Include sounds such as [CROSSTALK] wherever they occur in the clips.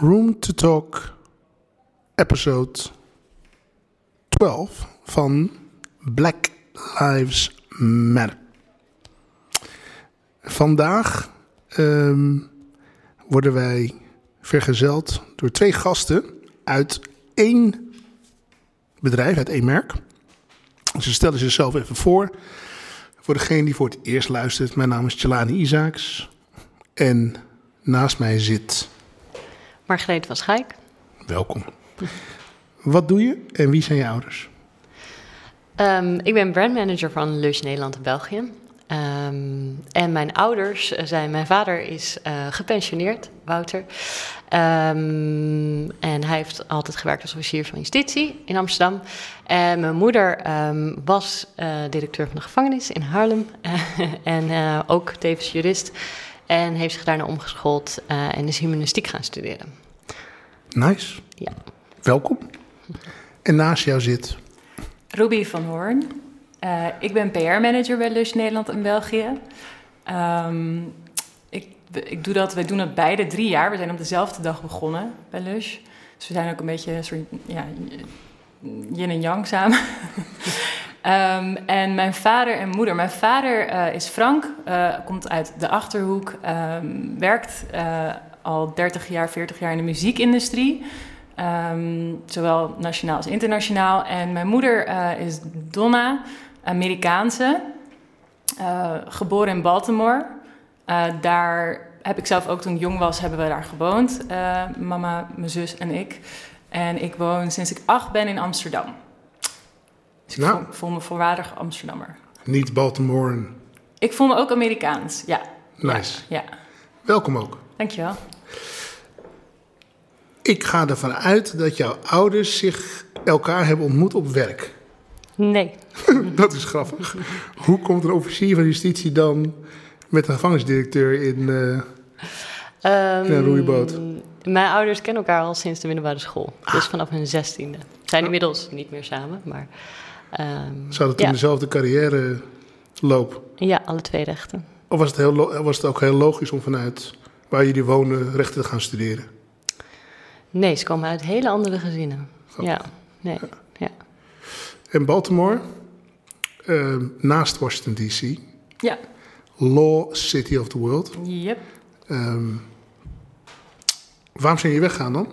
Room to Talk, episode 12 van Black Lives Matter. Vandaag ehm, worden wij vergezeld door twee gasten uit één bedrijf, uit één merk. Ze stellen zichzelf even voor. Voor degene die voor het eerst luistert, mijn naam is Chelani Isaacs. En naast mij zit Margreet van Schaik. Welkom. Wat doe je en wie zijn je ouders? Um, ik ben brandmanager van Lush Nederland en België. Um, en mijn ouders zijn, mijn vader is uh, gepensioneerd, Wouter. Um, en hij heeft altijd gewerkt als officier van justitie in Amsterdam. En mijn moeder was uh, directeur van de gevangenis in Haarlem. [LAUGHS] en uh, ook tevens jurist. En heeft zich daarna omgeschoold en is humanistiek gaan studeren. Nice. Ja. Welkom. En naast jou zit... Ruby van Hoorn. Uh, ik ben PR-manager bij Lush Nederland en België. Um, ik, ik doe dat, wij doen dat beide drie jaar. We zijn op dezelfde dag begonnen bij Lush. Dus we zijn ook een beetje een soort ja, yin en yang samen. Um, en mijn vader en moeder. Mijn vader uh, is Frank, uh, komt uit de Achterhoek, um, werkt al 30 jaar, 40 jaar in de muziekindustrie. Um, zowel nationaal als internationaal. En mijn moeder is Donna, Amerikaanse, geboren in Baltimore. Daar heb ik zelf ook toen ik jong was, hebben we daar gewoond. mama, mijn zus en ik. En ik woon sinds ik acht ben in Amsterdam. Dus ik Nou. voel, me volwaardig Amsterdammer. Niet Baltimore. Ik voel me ook Amerikaans, ja. Nice. Ja, Welkom ook. dankjewel. Ik ga ervan uit dat jouw ouders zich elkaar hebben ontmoet op werk. Nee. [LAUGHS] dat is grappig. Hoe komt een officier van justitie dan met een gevangenisdirecteur in, uh, Um, in een roeiboot? Mijn ouders kennen elkaar al sinds de middelbare school. Dus vanaf hun zestiende. Zijn inmiddels niet meer samen, maar... Um, Ze hadden toen ja. dezelfde carrière loop. Ja, alle twee rechten. Of was het, heel, was het ook heel logisch om vanuit waar jullie wonen rechten te gaan studeren? Nee, ze komen uit hele andere gezinnen. Ja, nee, ja. En Baltimore, uh, naast Washington DC, Ja, Law City of the World. yep. Um, waarom zijn je weggaan dan?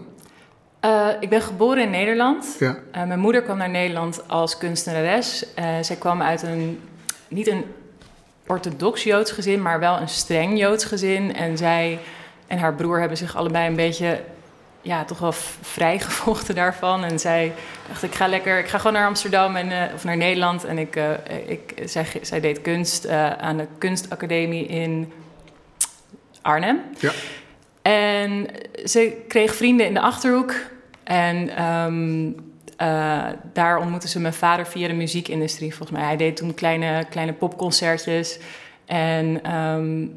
Uh, ik ben geboren in Nederland. Ja. Uh, mijn moeder kwam naar Nederland als kunstenares. Uh, zij kwam uit een, niet een orthodox Joods gezin, maar wel een streng Joods gezin. En zij en haar broer hebben zich allebei een beetje, ja, toch wel vrijgevochten [LAUGHS] daarvan. En zij dacht, ik ga lekker, ik ga gewoon naar Amsterdam en, of naar Nederland. En ik, ik, zij, zij deed kunst aan de kunstacademie in Arnhem. Ja. En ze kreeg vrienden in de Achterhoek. En um, uh, daar ontmoette ze mijn vader via de muziekindustrie, volgens mij. Hij deed toen kleine, kleine popconcertjes. En um,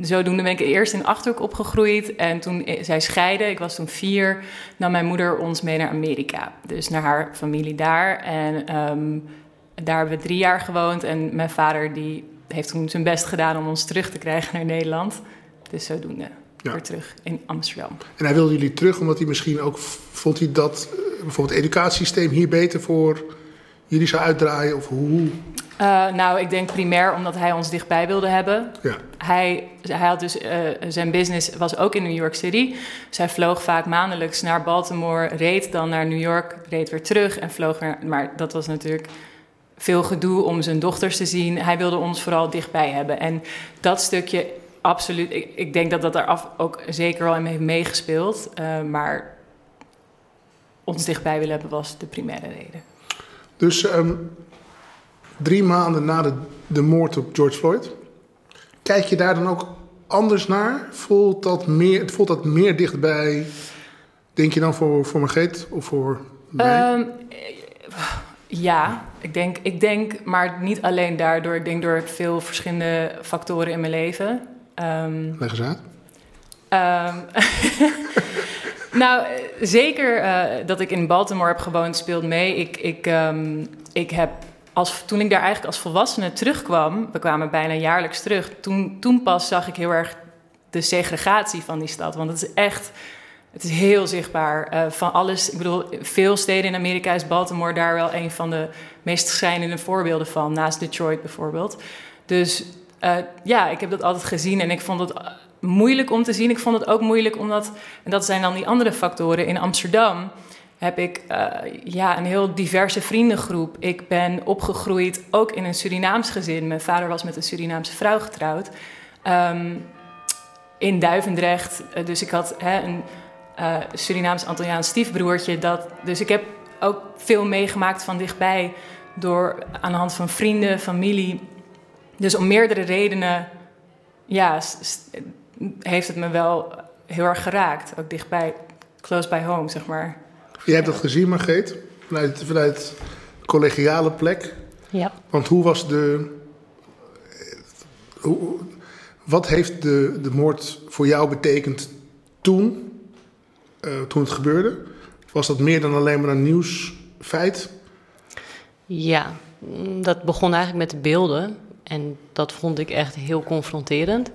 zodoende ben ik eerst in de Achterhoek opgegroeid. En toen zij scheiden, ik was toen vier, nam mijn moeder ons mee naar Amerika. Dus naar haar familie daar. En um, daar hebben we drie jaar gewoond. En mijn vader die heeft toen zijn best gedaan om ons terug te krijgen naar Nederland. Dus zodoende ja. weer terug in Amsterdam. En hij wilde jullie terug omdat hij misschien ook vond hij dat uh, bijvoorbeeld het educatiesysteem hier beter voor jullie zou uitdraaien of hoe? Uh, nou, ik denk primair omdat hij ons dichtbij wilde hebben. Ja. Hij, hij had dus uh, zijn business was ook in New York City. Zij vloog vaak maandelijks naar Baltimore, reed dan naar New York, reed weer terug en vloog weer. Maar dat was natuurlijk veel gedoe om zijn dochters te zien. Hij wilde ons vooral dichtbij hebben. En dat stukje absoluut. Ik, ik, denk dat dat daar af ook zeker wel in heeft meegespeeld. Uh, maar ons dichtbij willen hebben was de primaire reden. Dus um, drie maanden na de, de, moord op George Floyd, kijk je daar dan ook anders naar? Voelt dat meer, voelt dat meer dichtbij, denk je dan voor, voor Margreet of voor mij? Um, ja, ik denk, ik denk, maar niet alleen daardoor. Ik denk door veel verschillende factoren in mijn leven. Um, Leg eens uit. Um, [LAUGHS] nou, zeker uh, dat ik in Baltimore heb gewoond speelt mee. Ik, ik, um, ik heb als, toen ik daar eigenlijk als volwassene terugkwam, we kwamen bijna jaarlijks terug. Toen, toen pas zag ik heel erg de segregatie van die stad. Want het is echt het is heel zichtbaar. eh, van alles, ik bedoel, veel steden in Amerika is Baltimore daar wel een van de meest schijnende voorbeelden van, naast Detroit bijvoorbeeld. Dus eh, ja, ik heb dat altijd gezien en ik vond het eh, moeilijk om te zien. Ik vond het ook moeilijk omdat, en dat zijn dan die andere factoren, in Amsterdam heb ik eh, ja, een heel diverse vriendengroep. Ik ben opgegroeid ook in een Surinaams gezin. Mijn vader was met een Surinaamse vrouw getrouwd. Ehm, in Duivendrecht. Dus ik had hè, een Surinaams-Antilliaans stiefbroertje. Dat, dus ik heb ook veel meegemaakt van dichtbij. Door aan de hand van vrienden, familie. Dus om meerdere redenen ja, heeft het me wel heel erg geraakt. Ook dichtbij, close by home, zeg maar. Jij hebt dat gezien, Margreet, vanuit, vanuit collegiale plek. Ja. Want hoe was de. Hoe, wat heeft de, de moord voor jou betekend toen, eh, toen het gebeurde? Was dat meer dan alleen maar een nieuwsfeit? Ja, mm, dat begon eigenlijk met de beelden. En dat vond ik echt heel confronterend.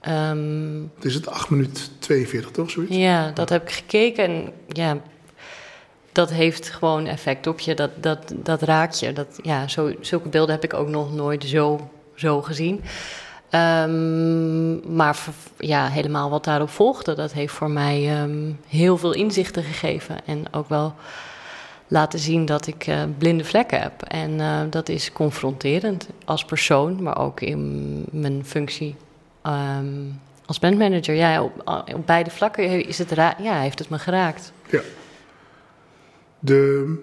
Ehm, Het is het 8 minuten 42, toch? Zoiets? ja, dat heb ik gekeken. En ja, dat heeft gewoon effect op je. Dat, dat, dat raakt je. Dat, ja, zo, zulke beelden heb ik ook nog nooit zo, zo gezien. Ehm, maar ja, helemaal wat daarop volgde, dat heeft voor mij ehm, heel veel inzichten gegeven. En ook wel laten zien dat ik eh, blinde vlekken heb. En eh, dat is confronterend als persoon, maar ook in mijn functie ehm, als bandmanager. Ja, op, op beide vlakken is het ja, heeft het me geraakt. Ja. De,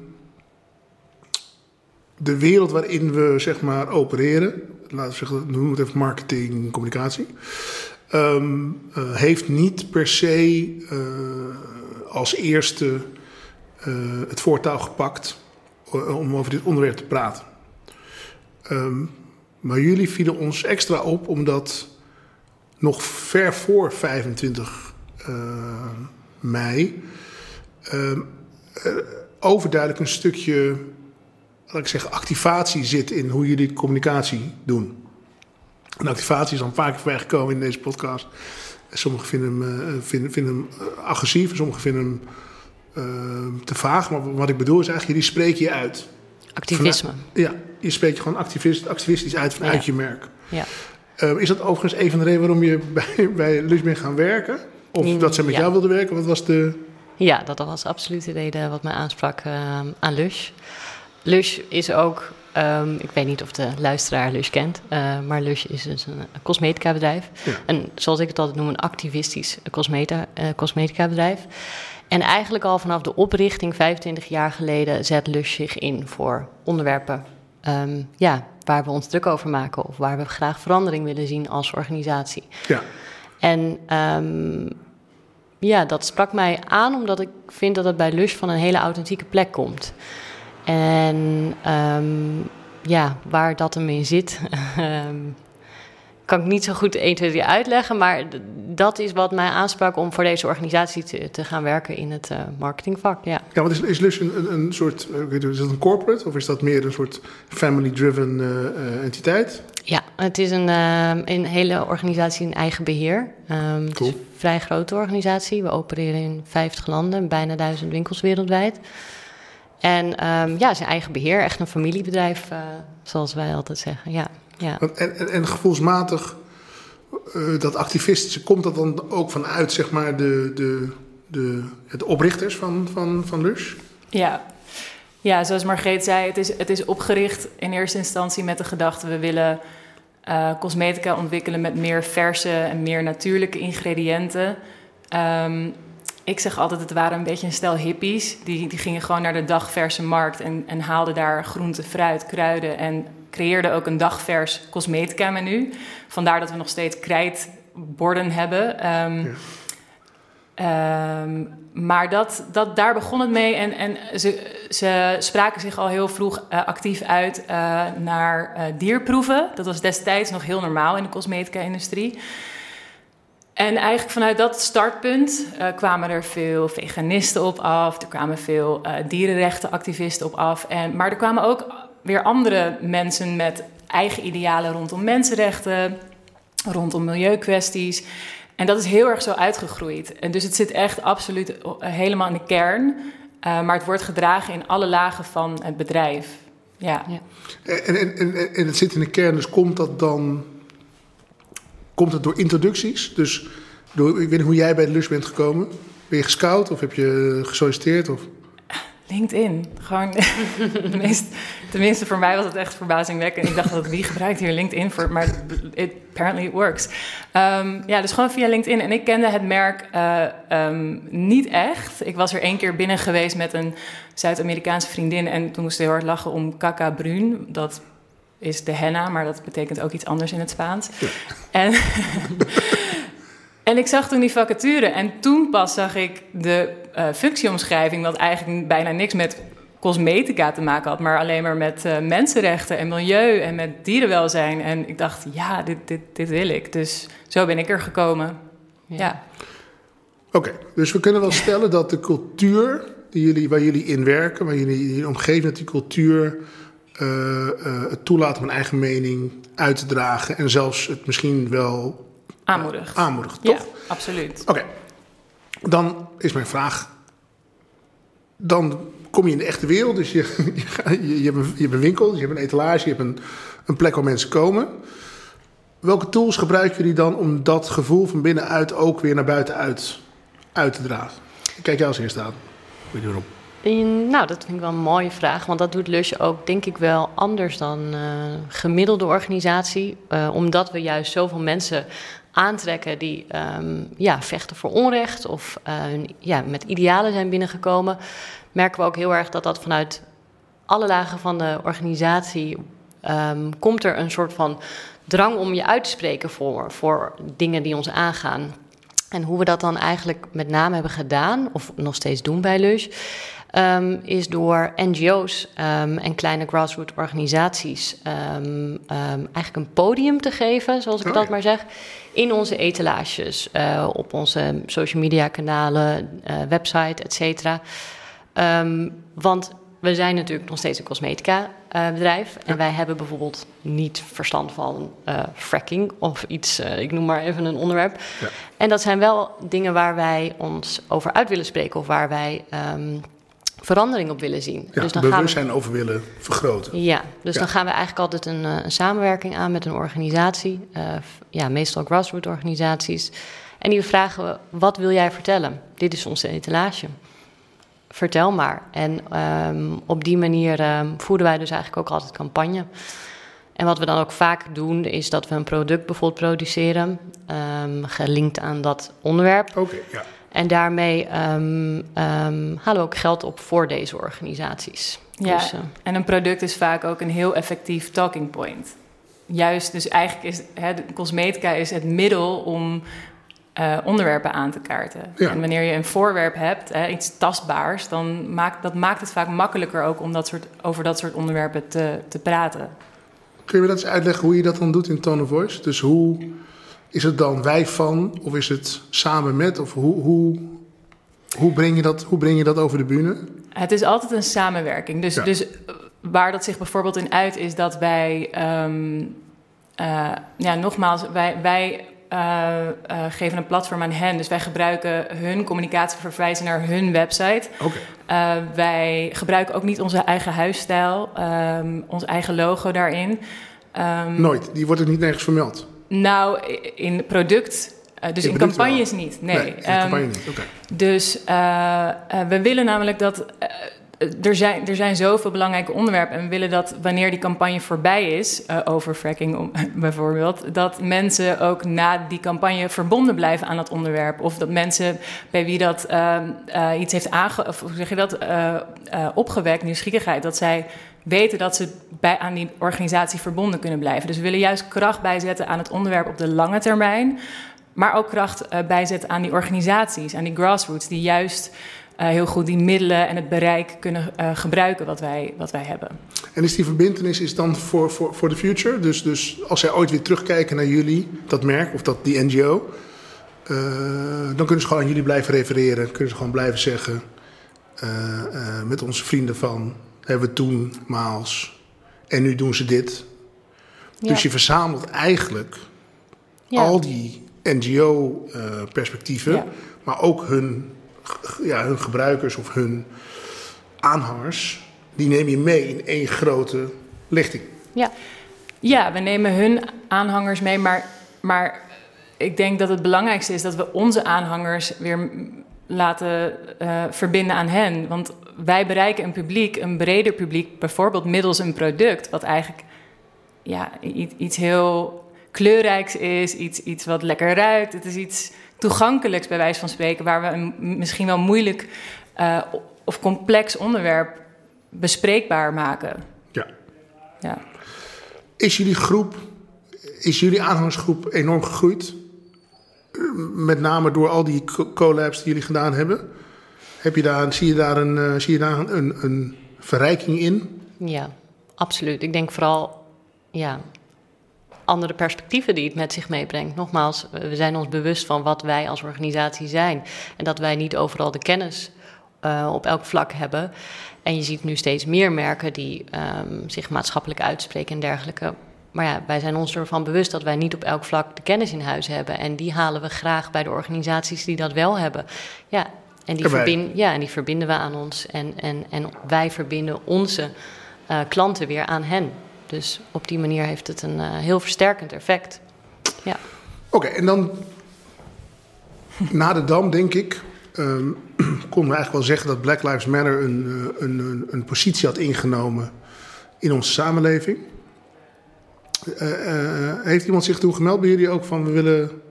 de wereld waarin we zeg maar opereren, laten we zeggen, noem het even marketing, communicatie, ehm, eh, heeft niet per se eh, als eerste eh, het voortouw gepakt eh, om over dit onderwerp te praten. Ehm, maar jullie vielen ons extra op omdat nog ver voor 25 eh, mei eh, overduidelijk een stukje, laat ik zeggen, activatie zit in hoe jullie communicatie doen. En activatie is al een paar keer in deze podcast. Sommigen vinden hem, vinden, vinden hem agressief, sommigen vinden hem eh, te vaag. Maar wat ik bedoel is eigenlijk, jullie spreken je uit. Activisme. Ja, je spreekt je gewoon activist, activistisch uit vanuit Ja. je merk. Ja. Eh, is dat overigens een van de redenen waarom je [LAUGHS] bij, bij Lush bent gaan werken? Of Mm, dat ze met ja. jou wilden werken? Wat was de... Ja, dat was absoluut de reden wat mij aansprak ehm, aan Lush. Lush is ook, ehm, ik weet niet of de luisteraar Lush kent, eh, maar Lush is dus een cosmetica bedrijf. Ja. En zoals ik het altijd noem, een activistisch cosmeta, eh, cosmetica bedrijf. En eigenlijk al vanaf de oprichting 25 jaar geleden zet Lush zich in voor onderwerpen ehm, ja, waar we ons druk over maken of waar we graag verandering willen zien als organisatie. Ja, En ehm, ja, dat sprak mij aan omdat ik vind dat het bij Lush van een hele authentieke plek komt. En ehm, ja, waar dat hem in zit, [LAUGHS] kan ik niet zo goed 1, 2, 3 uitleggen. Maar dat is wat mij aansprak om voor deze organisatie te, te gaan werken in het eh, marketingvak. Ja. ja want is, is Lush een, een, soort... eh, Is dat een corporate of is dat meer een soort family-driven eh, entiteit? Ja, het is een, een hele organisatie in eigen beheer. Ehm, Het Cool. is een vrij grote organisatie. We opereren in 50 landen, bijna duizend winkels wereldwijd. En ehm, ja, een eigen beheer, echt een familiebedrijf, zoals wij altijd zeggen. Ja, ja. Want- En, en, en gevoelsmatig, eh, dat activistische, komt dat dan ook vanuit zeg maar de, de, de, de oprichters van, van, van Lush? Ja. ja, zoals Margreet zei, het is, het is opgericht in eerste instantie met de gedachte... we willen eh, cosmetica ontwikkelen met meer verse en meer natuurlijke ingrediënten. Ehm, ik zeg altijd, het waren een beetje een stel hippies. Die, die gingen gewoon naar de dagverse markt en, en haalden daar groente, fruit, kruiden... en creëerden ook een dagvers cosmetica menu. Vandaar dat we nog steeds krijtborden hebben... Ehm, Ja. Ehm, maar dat, dat, daar begon het mee. En, en ze, ze spraken zich al heel vroeg eh, actief uit eh, naar eh, dierproeven. Dat was destijds nog heel normaal in de cosmetica-industrie. En eigenlijk vanuit dat startpunt eh, kwamen er veel veganisten op af. Er kwamen veel eh, dierenrechtenactivisten op af. En, maar er kwamen ook weer andere mensen met eigen idealen rondom mensenrechten, rondom milieukwesties. En dat is heel erg zo uitgegroeid. En dus het zit echt absoluut helemaal in de kern. Maar het wordt gedragen in alle lagen van het bedrijf. Ja. ja. En, en, en, en het zit in de kern, dus komt dat dan komt het door introducties? Dus door, ik weet niet hoe jij bij de Lus bent gekomen. Ben je gescout of heb je gesolliciteerd? Of? LinkedIn. Gewoon, [LAUGHS] tenminste voor mij was het echt verbazingwekkend. Ik dacht, dat wie gebruikt hier LinkedIn voor? Maar it, apparently it works. Um, ja, dus gewoon via LinkedIn. En ik kende het merk uh, um, niet echt. Ik was er één keer binnen geweest met een Zuid-Amerikaanse vriendin. En toen moest ze heel hard lachen om Caca Brun. Dat is de henna, maar dat betekent ook iets anders in het Spaans. Ja. En... [LAUGHS] En ik zag toen die vacature en toen pas zag ik de uh, functieomschrijving, wat eigenlijk bijna niks met cosmetica te maken had, maar alleen maar met uh, mensenrechten en milieu en met dierenwelzijn. En ik dacht, ja, dit, dit, dit wil ik. Dus zo ben ik er gekomen. Ja. Oké, dus we kunnen wel stellen dat de cultuur die jullie, waar jullie in werken, waar jullie in omgeving, dat die cultuur uh, het toelaat om een eigen mening uit te dragen en zelfs het misschien wel Aanmoedigt. Aanmoedigt, toch? Ja, absoluut. Oké. Dan is mijn vraag. Dan kom je in de echte wereld. Dus je, [LAUGHS] je, je, hebt, een, je hebt een winkel, je hebt een etalage, je hebt een, een plek waar mensen komen. Welke tools gebruiken jullie dan om dat gevoel van binnenuit ook weer naar buiten uit, uit te dragen? Kijk jij als eerste aan. Weet je waarom? Nou, dat vind ik wel een mooie vraag. Want dat doet Lusje ook, denk ik, wel anders dan uh, gemiddelde organisatie. Uh, omdat we juist zoveel mensen aantrekken die um, ja, vechten voor onrecht of uh, ja, met idealen zijn binnengekomen, merken we ook heel erg dat dat vanuit alle lagen van de organisatie um, komt er een soort van drang om je uit te spreken voor, voor dingen die ons aangaan. En hoe we dat dan eigenlijk met name hebben gedaan, of nog steeds doen bij Lush, um, is door NGO's um, en kleine grassroots organisaties um, eigenlijk een podium te geven, zoals ik oh, dat maar zeg, in onze etalages, uh, op onze social media kanalen, uh, website, et cetera. want we zijn natuurlijk nog steeds een cosmetica uh, bedrijf. En wij hebben bijvoorbeeld niet verstand van uh, fracking of iets, uh, ik noem maar even een onderwerp. Ja. En dat zijn wel dingen waar wij ons over uit willen spreken of waar wij um, verandering op willen zien. Ja, dus dan bewustzijn gaan we, over willen vergroten. Ja, dus dan gaan we eigenlijk altijd een, eh, een samenwerking aan met een organisatie. Uh, ja, meestal grassroots organisaties. En die vragen we, wat wil jij vertellen? Dit is onze etalage. Vertel maar. En um, op die manier um, voeren wij dus eigenlijk ook altijd campagne. En wat we dan ook vaak doen, is dat we een product bijvoorbeeld produceren, um, gelinkt aan dat onderwerp. Oké, okay, ja. En daarmee um, um, halen we ook geld op voor deze organisaties. Ja, dus, uh, en een product is vaak ook een heel effectief talking point. Juist, dus eigenlijk is hè, cosmetica is het middel om uh, onderwerpen aan te kaarten. Ja. En wanneer je een voorwerp hebt, hè, iets tastbaars, dan maakt dat maakt het vaak makkelijker ook om dat soort, over dat soort onderwerpen te, te praten. Kun je me dat eens uitleggen hoe je dat dan doet in Tone of Voice? Dus hoe is het dan wij van of is het samen met? Of hoe, hoe, hoe, breng, je dat, hoe breng je dat over de bühne? Het is altijd een samenwerking. Dus, dus waar dat zich bijvoorbeeld in uit is dat wij... Um, uh, ja, nogmaals, wij, wij uh, uh, geven een platform aan hen. Dus wij gebruiken hun communicatie verwijzen naar hun website. Okay. Uh, wij gebruiken ook niet onze eigen huisstijl, um, ons eigen logo daarin. Um, Nooit, die wordt ook niet nergens vermeld. Nou, in product. Uh, dus in, in campagnes wel. niet. Nee, nee in um, campagne niet. Okay. Dus uh, uh, we willen namelijk dat. er, zijn, er zijn zoveel belangrijke onderwerpen. En we willen dat wanneer die campagne voorbij is, over fracking om, [LAUGHS] bijvoorbeeld, dat mensen ook na die campagne verbonden blijven aan dat onderwerp. Of dat mensen bij wie dat iets heeft aange, of hoe zeg je dat, opgewekt, nieuwsgierigheid, dat zij weten dat ze bij, aan die organisatie verbonden kunnen blijven. Dus we willen juist kracht bijzetten aan het onderwerp op de lange termijn. Maar ook kracht uh, bijzetten aan die organisaties, aan die grassroots, die juist uh, heel goed die middelen en het bereik kunnen uh, gebruiken wat wij, wat wij hebben. En is die verbindenis is dan voor, voor, voor de future? Dus, dus als zij ooit weer terugkijken naar jullie, dat merk of dat, die NGO, dan kunnen ze gewoon aan jullie blijven refereren. Kunnen ze gewoon blijven zeggen met onze vrienden van hebben we toen maals. En nu doen ze dit. Ja. Dus je verzamelt eigenlijk ja. al die NGO-perspectieven, Ja. maar ook hun, ja, hun gebruikers of hun aanhangers, die neem je mee in één grote lichting. Ja, Ja, we nemen hun aanhangers mee, maar, maar ik denk dat het belangrijkste is dat we onze aanhangers weer laten eh, verbinden aan hen. Want wij bereiken een publiek, een breder publiek, bijvoorbeeld middels een product, wat eigenlijk ja, i- iets heel kleurrijks is, iets, iets wat lekker ruikt. Het is iets toegankelijks, bij wijze van spreken, waar we een misschien wel moeilijk eh, of complex onderwerp bespreekbaar maken. Ja. Ja. Is jullie groep, is jullie aanhangersgroep enorm gegroeid? Met name door al die co- collabs die jullie gedaan hebben. Heb je daar, zie je daar, een, eh, zie je daar een, een verrijking in? ja, absoluut. Ik denk vooral ja, andere perspectieven die het met zich meebrengt. Nogmaals, we zijn ons bewust van wat wij als organisatie zijn. En dat wij niet overal de kennis eh, op elk vlak hebben. En je ziet nu steeds meer merken die ehm, zich maatschappelijk uitspreken en dergelijke. Maar ja, wij zijn ons ervan bewust dat wij niet op elk vlak de kennis in huis hebben. En die halen we graag bij de organisaties die dat wel hebben. Ja, en die, verbind, ja, en die verbinden we aan ons. En, en, en wij verbinden onze eh, klanten weer aan hen. Dus op die manier heeft het een eh, heel versterkend effect. Ja. Oké, en dan na de Dam, denk ik, ehm konden we eigenlijk wel zeggen dat Black Lives Matter een, eh, een, een, een positie had ingenomen in onze samenleving. Eh, eh, heeft iemand zich toen gemeld bij jullie ook van we willen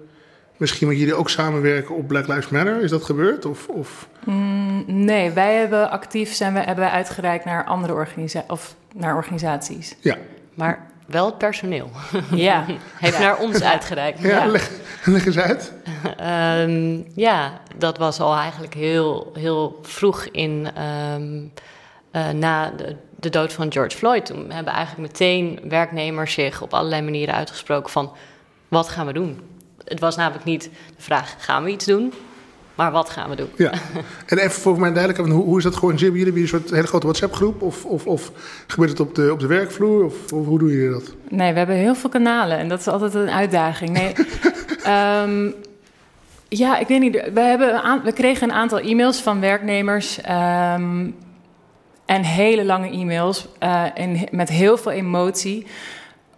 misschien met jullie ook samenwerken op Black Lives Matter? Is dat gebeurd? Of, of... Mm, nee, wij hebben actief zijn we, hebben wij uitgereikt naar andere organisa of naar organisaties. Ja, Maar wel het personeel [LAUGHS] ja, heeft naar ons uitgereikt. ja, Ja. Leg, leg eens uit. [LAUGHS] Ehm, ja, dat was al eigenlijk heel, heel vroeg in, ehm, eh, na de, de dood van George Floyd. Toen hebben eigenlijk meteen werknemers zich op allerlei manieren uitgesproken van wat gaan we doen? Het was namelijk niet de vraag, gaan we iets doen? Maar wat gaan we doen? Ja. [LAUGHS] En even voor mijn duidelijkheid, hoe, hoe is dat georganiseerd bij jullie? Hebben een soort hele grote WhatsApp-groep? Of, of, of gebeurt het op de, op de werkvloer? Of, of hoe doen jullie dat? nee, we hebben heel veel kanalen en dat is altijd een uitdaging. Nee, [LAUGHS] ehm, ja, ik weet niet. We, hebben we kregen een aantal e-mails van werknemers ehm, en hele lange e-mails eh, en met heel veel emotie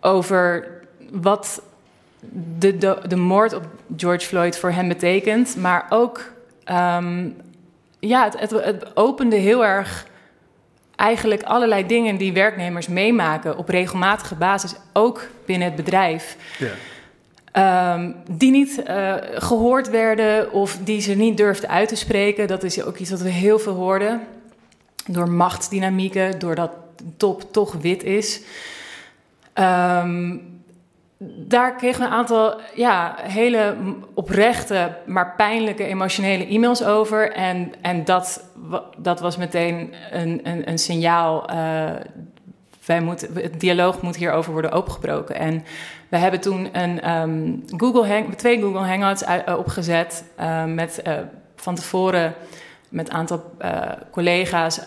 over wat de, de, de moord op George Floyd voor hem betekent. Maar ook, ehm, ja, het, het, het opende heel erg eigenlijk allerlei dingen die werknemers meemaken op regelmatige basis, ook binnen het bedrijf. Ja. Ehm, die niet eh, gehoord werden of die ze niet durfden uit te spreken. Dat is ook iets wat we heel veel hoorden. Door machtsdynamieken, doordat de top toch wit is. Ehm, daar kregen we een aantal ja, hele oprechte, maar pijnlijke emotionele e-mails over. En, en dat, dat was meteen een, een, een signaal. eh, wij moeten, het dialoog moet hierover worden opengebroken. En we hebben toen een ehm, Google Hang, twee Google Hangouts eh, opgezet. eh, met van tevoren met een aantal eh, collega's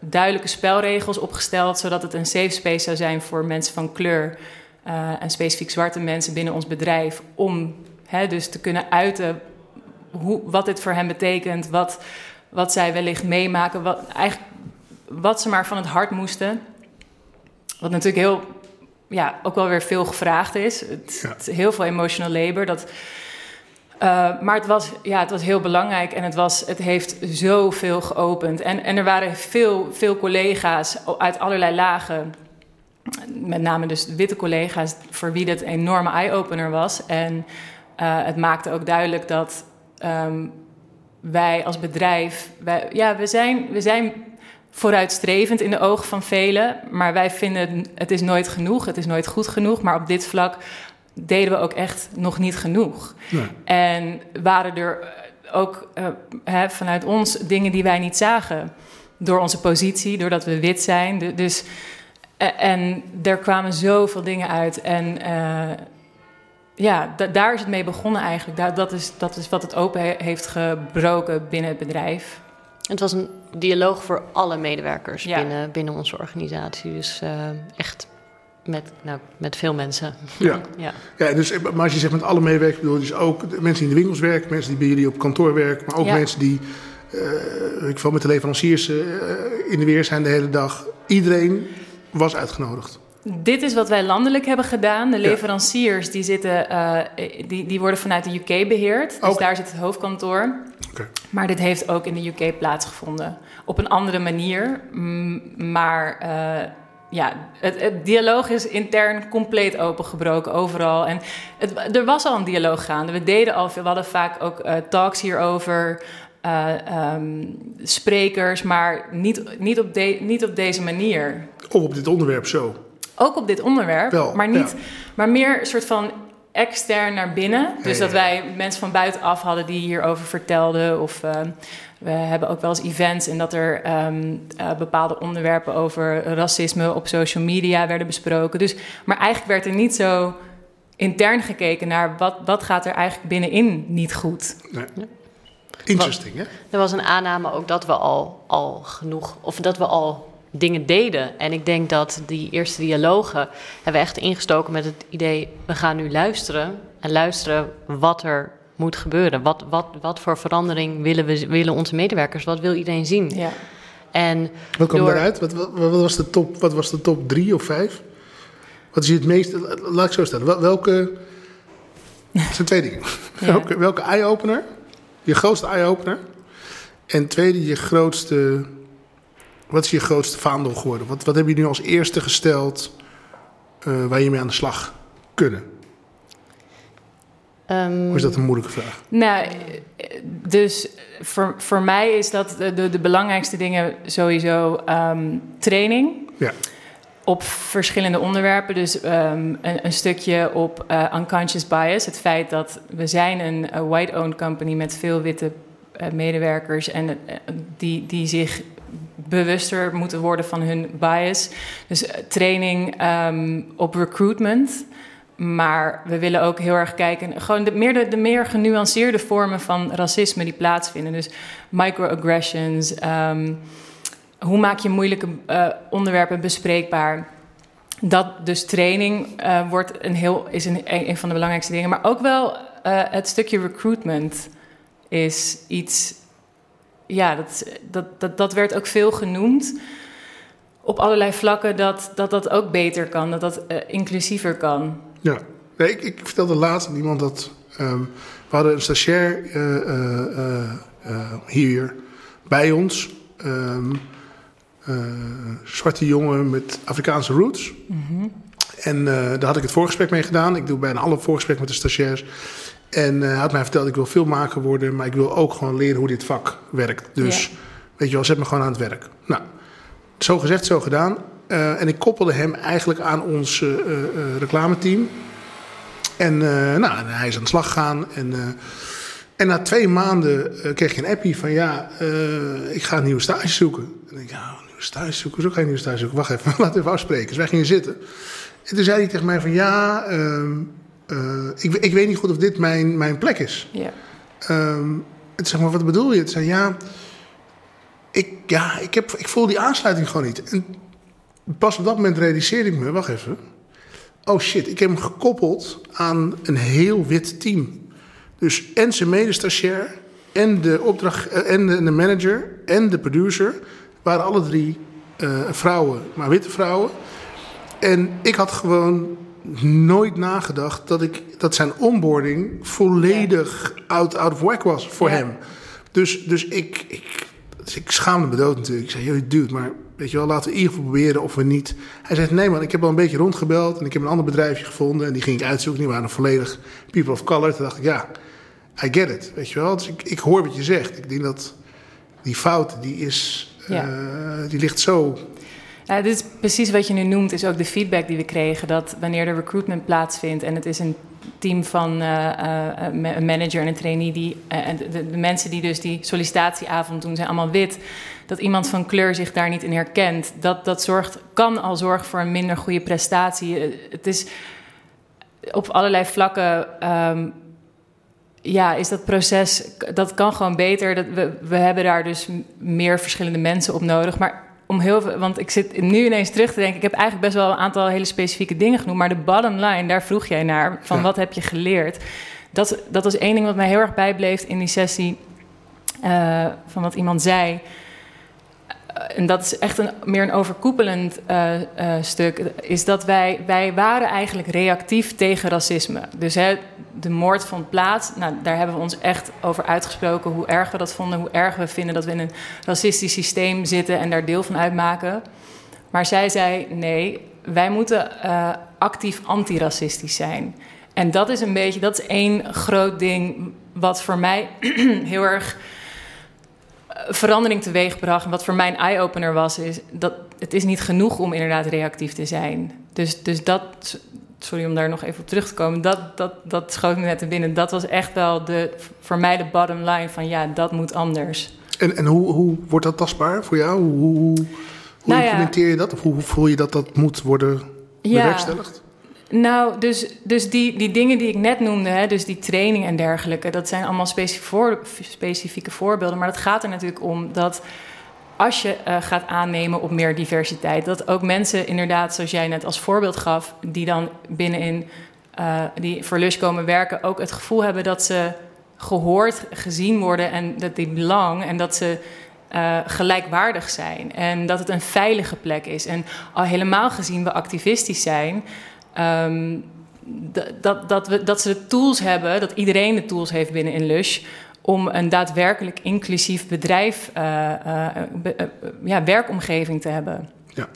duidelijke spelregels opgesteld. Zodat het een safe space zou zijn voor mensen van kleur. eh, en specifiek zwarte mensen binnen ons bedrijf. Om hè, dus te kunnen uiten hoe, wat dit voor hen betekent. Wat, wat zij wellicht meemaken. Wat, eigenlijk, wat ze maar van het hart moesten. Wat natuurlijk heel, ja, ook wel weer veel gevraagd is. Het, Ja. het is heel veel emotional labor. Dat, eh, maar het was, ja, het was heel belangrijk en het, was, het heeft zoveel geopend. En, en er waren veel, veel collega's uit allerlei lagen. Met name dus witte collega's voor wie dit een enorme eye-opener was. En eh, het maakte ook duidelijk dat ehm, wij als bedrijf... Wij, ja, we zijn, we zijn vooruitstrevend in de ogen van velen. Maar wij vinden het, het is nooit genoeg, het is nooit goed genoeg. Maar op dit vlak deden we ook echt nog niet genoeg. Nee. En waren er eh, ook eh, hè, vanuit ons dingen die wij niet zagen. Door onze positie, doordat we wit zijn. Du- Dus, eh, en er kwamen zoveel dingen uit. En eh, ja, da- daar is het mee begonnen eigenlijk. Da- dat, is, dat is wat het open he- heeft gebroken binnen het bedrijf. Het was een dialoog voor alle medewerkers Ja. binnen, binnen onze organisatie. Dus eh, echt met, nou, met veel mensen. Ja. [LAUGHS] ja. Ja, dus, maar als je zegt met alle medewerkers, bedoel je dus ook de mensen die in de winkels werken, mensen die bij jullie op kantoor werken, maar ook Ja. mensen die eh, ik val met de leveranciers eh, in de weer zijn de hele dag. Iedereen was uitgenodigd. Dit is wat wij landelijk hebben gedaan. De Ja. leveranciers die, zitten, eh, die, die worden vanuit de UK beheerd. Dus Oké. daar zit het hoofdkantoor. Oké. Maar dit heeft ook in de UK plaatsgevonden. Op een andere manier. Maar eh, ja, het, het dialoog is intern compleet opengebroken overal. En het, er was al een dialoog gaande. We deden al veel. We hadden vaak ook eh, talks hierover. ehm, sprekers, maar niet, niet, op de, niet op deze manier. Of op dit onderwerp zo. Ook op dit onderwerp, Wel, maar, niet, ja. maar meer een soort van extern naar binnen. Dus dat wij mensen van buitenaf hadden die hierover vertelden. Of eh, we hebben ook wel eens events en dat er ehm, eh, bepaalde onderwerpen over racisme op social media werden besproken. Dus, maar eigenlijk werd er niet zo intern gekeken naar wat, wat gaat er eigenlijk binnenin niet goed. Nee. Interesting, hè? Er was een aanname ook dat we al, al genoeg, of dat we al dingen deden. En ik denk dat die eerste dialogen hebben we echt ingestoken met het idee, we gaan nu luisteren. En luisteren wat er moet gebeuren. Wat, wat, wat voor verandering willen, we, willen onze medewerkers? Wat wil iedereen zien? Ja. En Wat kwam Door- daaruit? Wat, wat, wat was de top, wat was de top drie of vijf? Wat is je het meest... Laat ik zo stellen. Wel- Welke... Het zijn twee dingen. Ja. Welke, welke eye-opener? Je grootste eye-opener. En tweede, je grootste... Wat is je grootste vaandel geworden? Wat, wat heb je nu als eerste gesteld eh, waar je mee aan de slag kunnen? Ehm, is dat een moeilijke vraag? Nou, dus voor, voor mij is dat de, de, belangrijkste dingen sowieso ehm, training. Ja. Op verschillende onderwerpen. Dus ehm, een, een stukje op eh, unconscious bias. Het feit dat we zijn een white-owned company met veel witte eh, medewerkers. En eh, die, die zich bewuster moeten worden van hun bias. Dus training op recruitment. Maar we willen ook heel erg kijken, gewoon de meer, de, meer genuanceerde vormen van racisme die plaatsvinden. Dus microaggressions. ehm, hoe maak je moeilijke eh, onderwerpen bespreekbaar? Dat dus training eh, wordt een heel, is een, een van de belangrijkste dingen. Maar ook wel eh, het stukje recruitment is iets. Ja, dat, dat, dat, dat werd ook veel genoemd. Op allerlei vlakken dat dat, dat ook beter kan, dat dat inclusiever kan. Ja, nee, ik, ik vertelde laatst aan iemand dat ehm, we hadden een stagiair eh, eh, eh, hier bij ons. Eh, zwarte jongen met Afrikaanse roots. En eh, daar had ik het voorgesprek mee gedaan. Ik doe bijna alle voorgesprekken met de stagiairs. En hij had mij verteld, ik wil filmmaker worden, maar ik wil ook gewoon leren hoe dit vak werkt. Dus weet je wel, zet me gewoon aan het werk. Nou, zo gezegd, zo gedaan. Eh, en ik koppelde hem eigenlijk aan ons eh, eh, reclameteam. En nou, hij is aan de slag gegaan. En, en na twee maanden kreeg je een appie van ja, ik ga een nieuwe stage zoeken. En ik denk, ja, een nieuwe stage zoeken? Zo ga je een nieuwe stage zoeken. Wacht even, [LAUGHS] laten we even afspreken. Dus wij gingen zitten. En toen zei hij tegen mij van ja, ehm, ik, ik weet niet goed of dit mijn, mijn plek is. Ja. Ehm, en toen zeg maar, wat bedoel je? Het zei ja, ik, ja ik, heb, ik voel die aansluiting gewoon niet. En pas op dat moment realiseerde ik me, wacht even. Oh shit, ik heb hem gekoppeld aan een heel wit team. Dus en zijn medestagiair, en de, opdracht, eh, en de, de manager, en de producer... waren alle drie eh, vrouwen, maar witte vrouwen. En ik had gewoon nooit nagedacht dat, ik, dat zijn onboarding volledig out, out of whack was voor Ja. hem. Dus, dus, ik, ik, dus ik schaamde me dood natuurlijk. Ik zei, joh, dude, maar weet je wel, laten we in ieder geval proberen of we niet... Hij zei, nee man, ik heb al een beetje rondgebeld en ik heb een ander bedrijfje gevonden. En die ging ik uitzoeken, die waren volledig people of color. Toen dacht ik, ja, I get it, weet je wel. Dus ik, ik hoor wat je zegt. Ik denk dat die fout, die is... Ja. eh, die ligt zo... Ja, dit is precies wat je nu noemt, is ook de feedback die we kregen. Dat wanneer de recruitment plaatsvindt en het is een team van eh, eh, een manager en een trainee, die, en de, de mensen die dus die sollicitatieavond doen, zijn allemaal wit. Dat iemand van kleur zich daar niet in herkent, dat, dat zorgt, kan al zorgen voor een minder goede prestatie. Eh, Het is op allerlei vlakken. ehm, ja, is dat proces, dat kan gewoon beter. Dat we, we hebben daar dus meer verschillende mensen op nodig. Maar om heel veel, want ik zit nu ineens terug te denken. Ik heb eigenlijk best wel een aantal hele specifieke dingen genoemd. Maar de bottom line, daar vroeg jij naar. Van Ja. wat heb je geleerd? Dat, dat was één ding wat mij heel erg bijbleef in die sessie. eh, van wat iemand zei. En dat is echt een, meer een overkoepelend eh, eh, stuk. Is dat wij, wij waren eigenlijk reactief tegen racisme. Dus hè, de moord vond plaats. Nou, daar hebben we ons echt over uitgesproken. Hoe erg we dat vonden. Hoe erg we vinden dat we in een racistisch systeem zitten. En daar deel van uitmaken. Maar zij zei: nee, wij moeten eh, actief antiracistisch zijn. En dat is een beetje, dat is één groot ding wat voor mij [CLEARS THROAT] heel erg verandering teweegbracht. En wat voor mij een eye-opener was, is dat het is niet genoeg om inderdaad reactief te zijn. Dus, dus dat, sorry om daar nog even op terug te komen, dat, dat, dat schoot me net te binnen. Dat was echt wel de, voor mij de bottom line van ja, dat moet anders. En, en hoe, hoe wordt dat tastbaar voor jou? Hoe, hoe, hoe Nou ja. implementeer je dat? Of hoe, voel je dat dat moet worden Ja. Nou, dus, dus die, die dingen die ik net noemde, hè, dus die training en dergelijke, dat zijn allemaal voor, specifieke voorbeelden. Maar het gaat er natuurlijk om dat als je eh, gaat aannemen op meer diversiteit, dat ook mensen inderdaad, zoals jij net als voorbeeld gaf, die dan binnenin eh, die voor Lush komen werken, ook het gevoel hebben dat ze gehoord, gezien worden en dat die belang en dat ze eh, gelijkwaardig zijn. En dat het een veilige plek is. En al helemaal gezien we activistisch zijn. Ehm, dat, dat, we, dat ze de tools hebben, dat iedereen de tools heeft binnen in Lush. om een daadwerkelijk inclusief bedrijf, eh, eh, be- eh, ja, werkomgeving te hebben. Ja.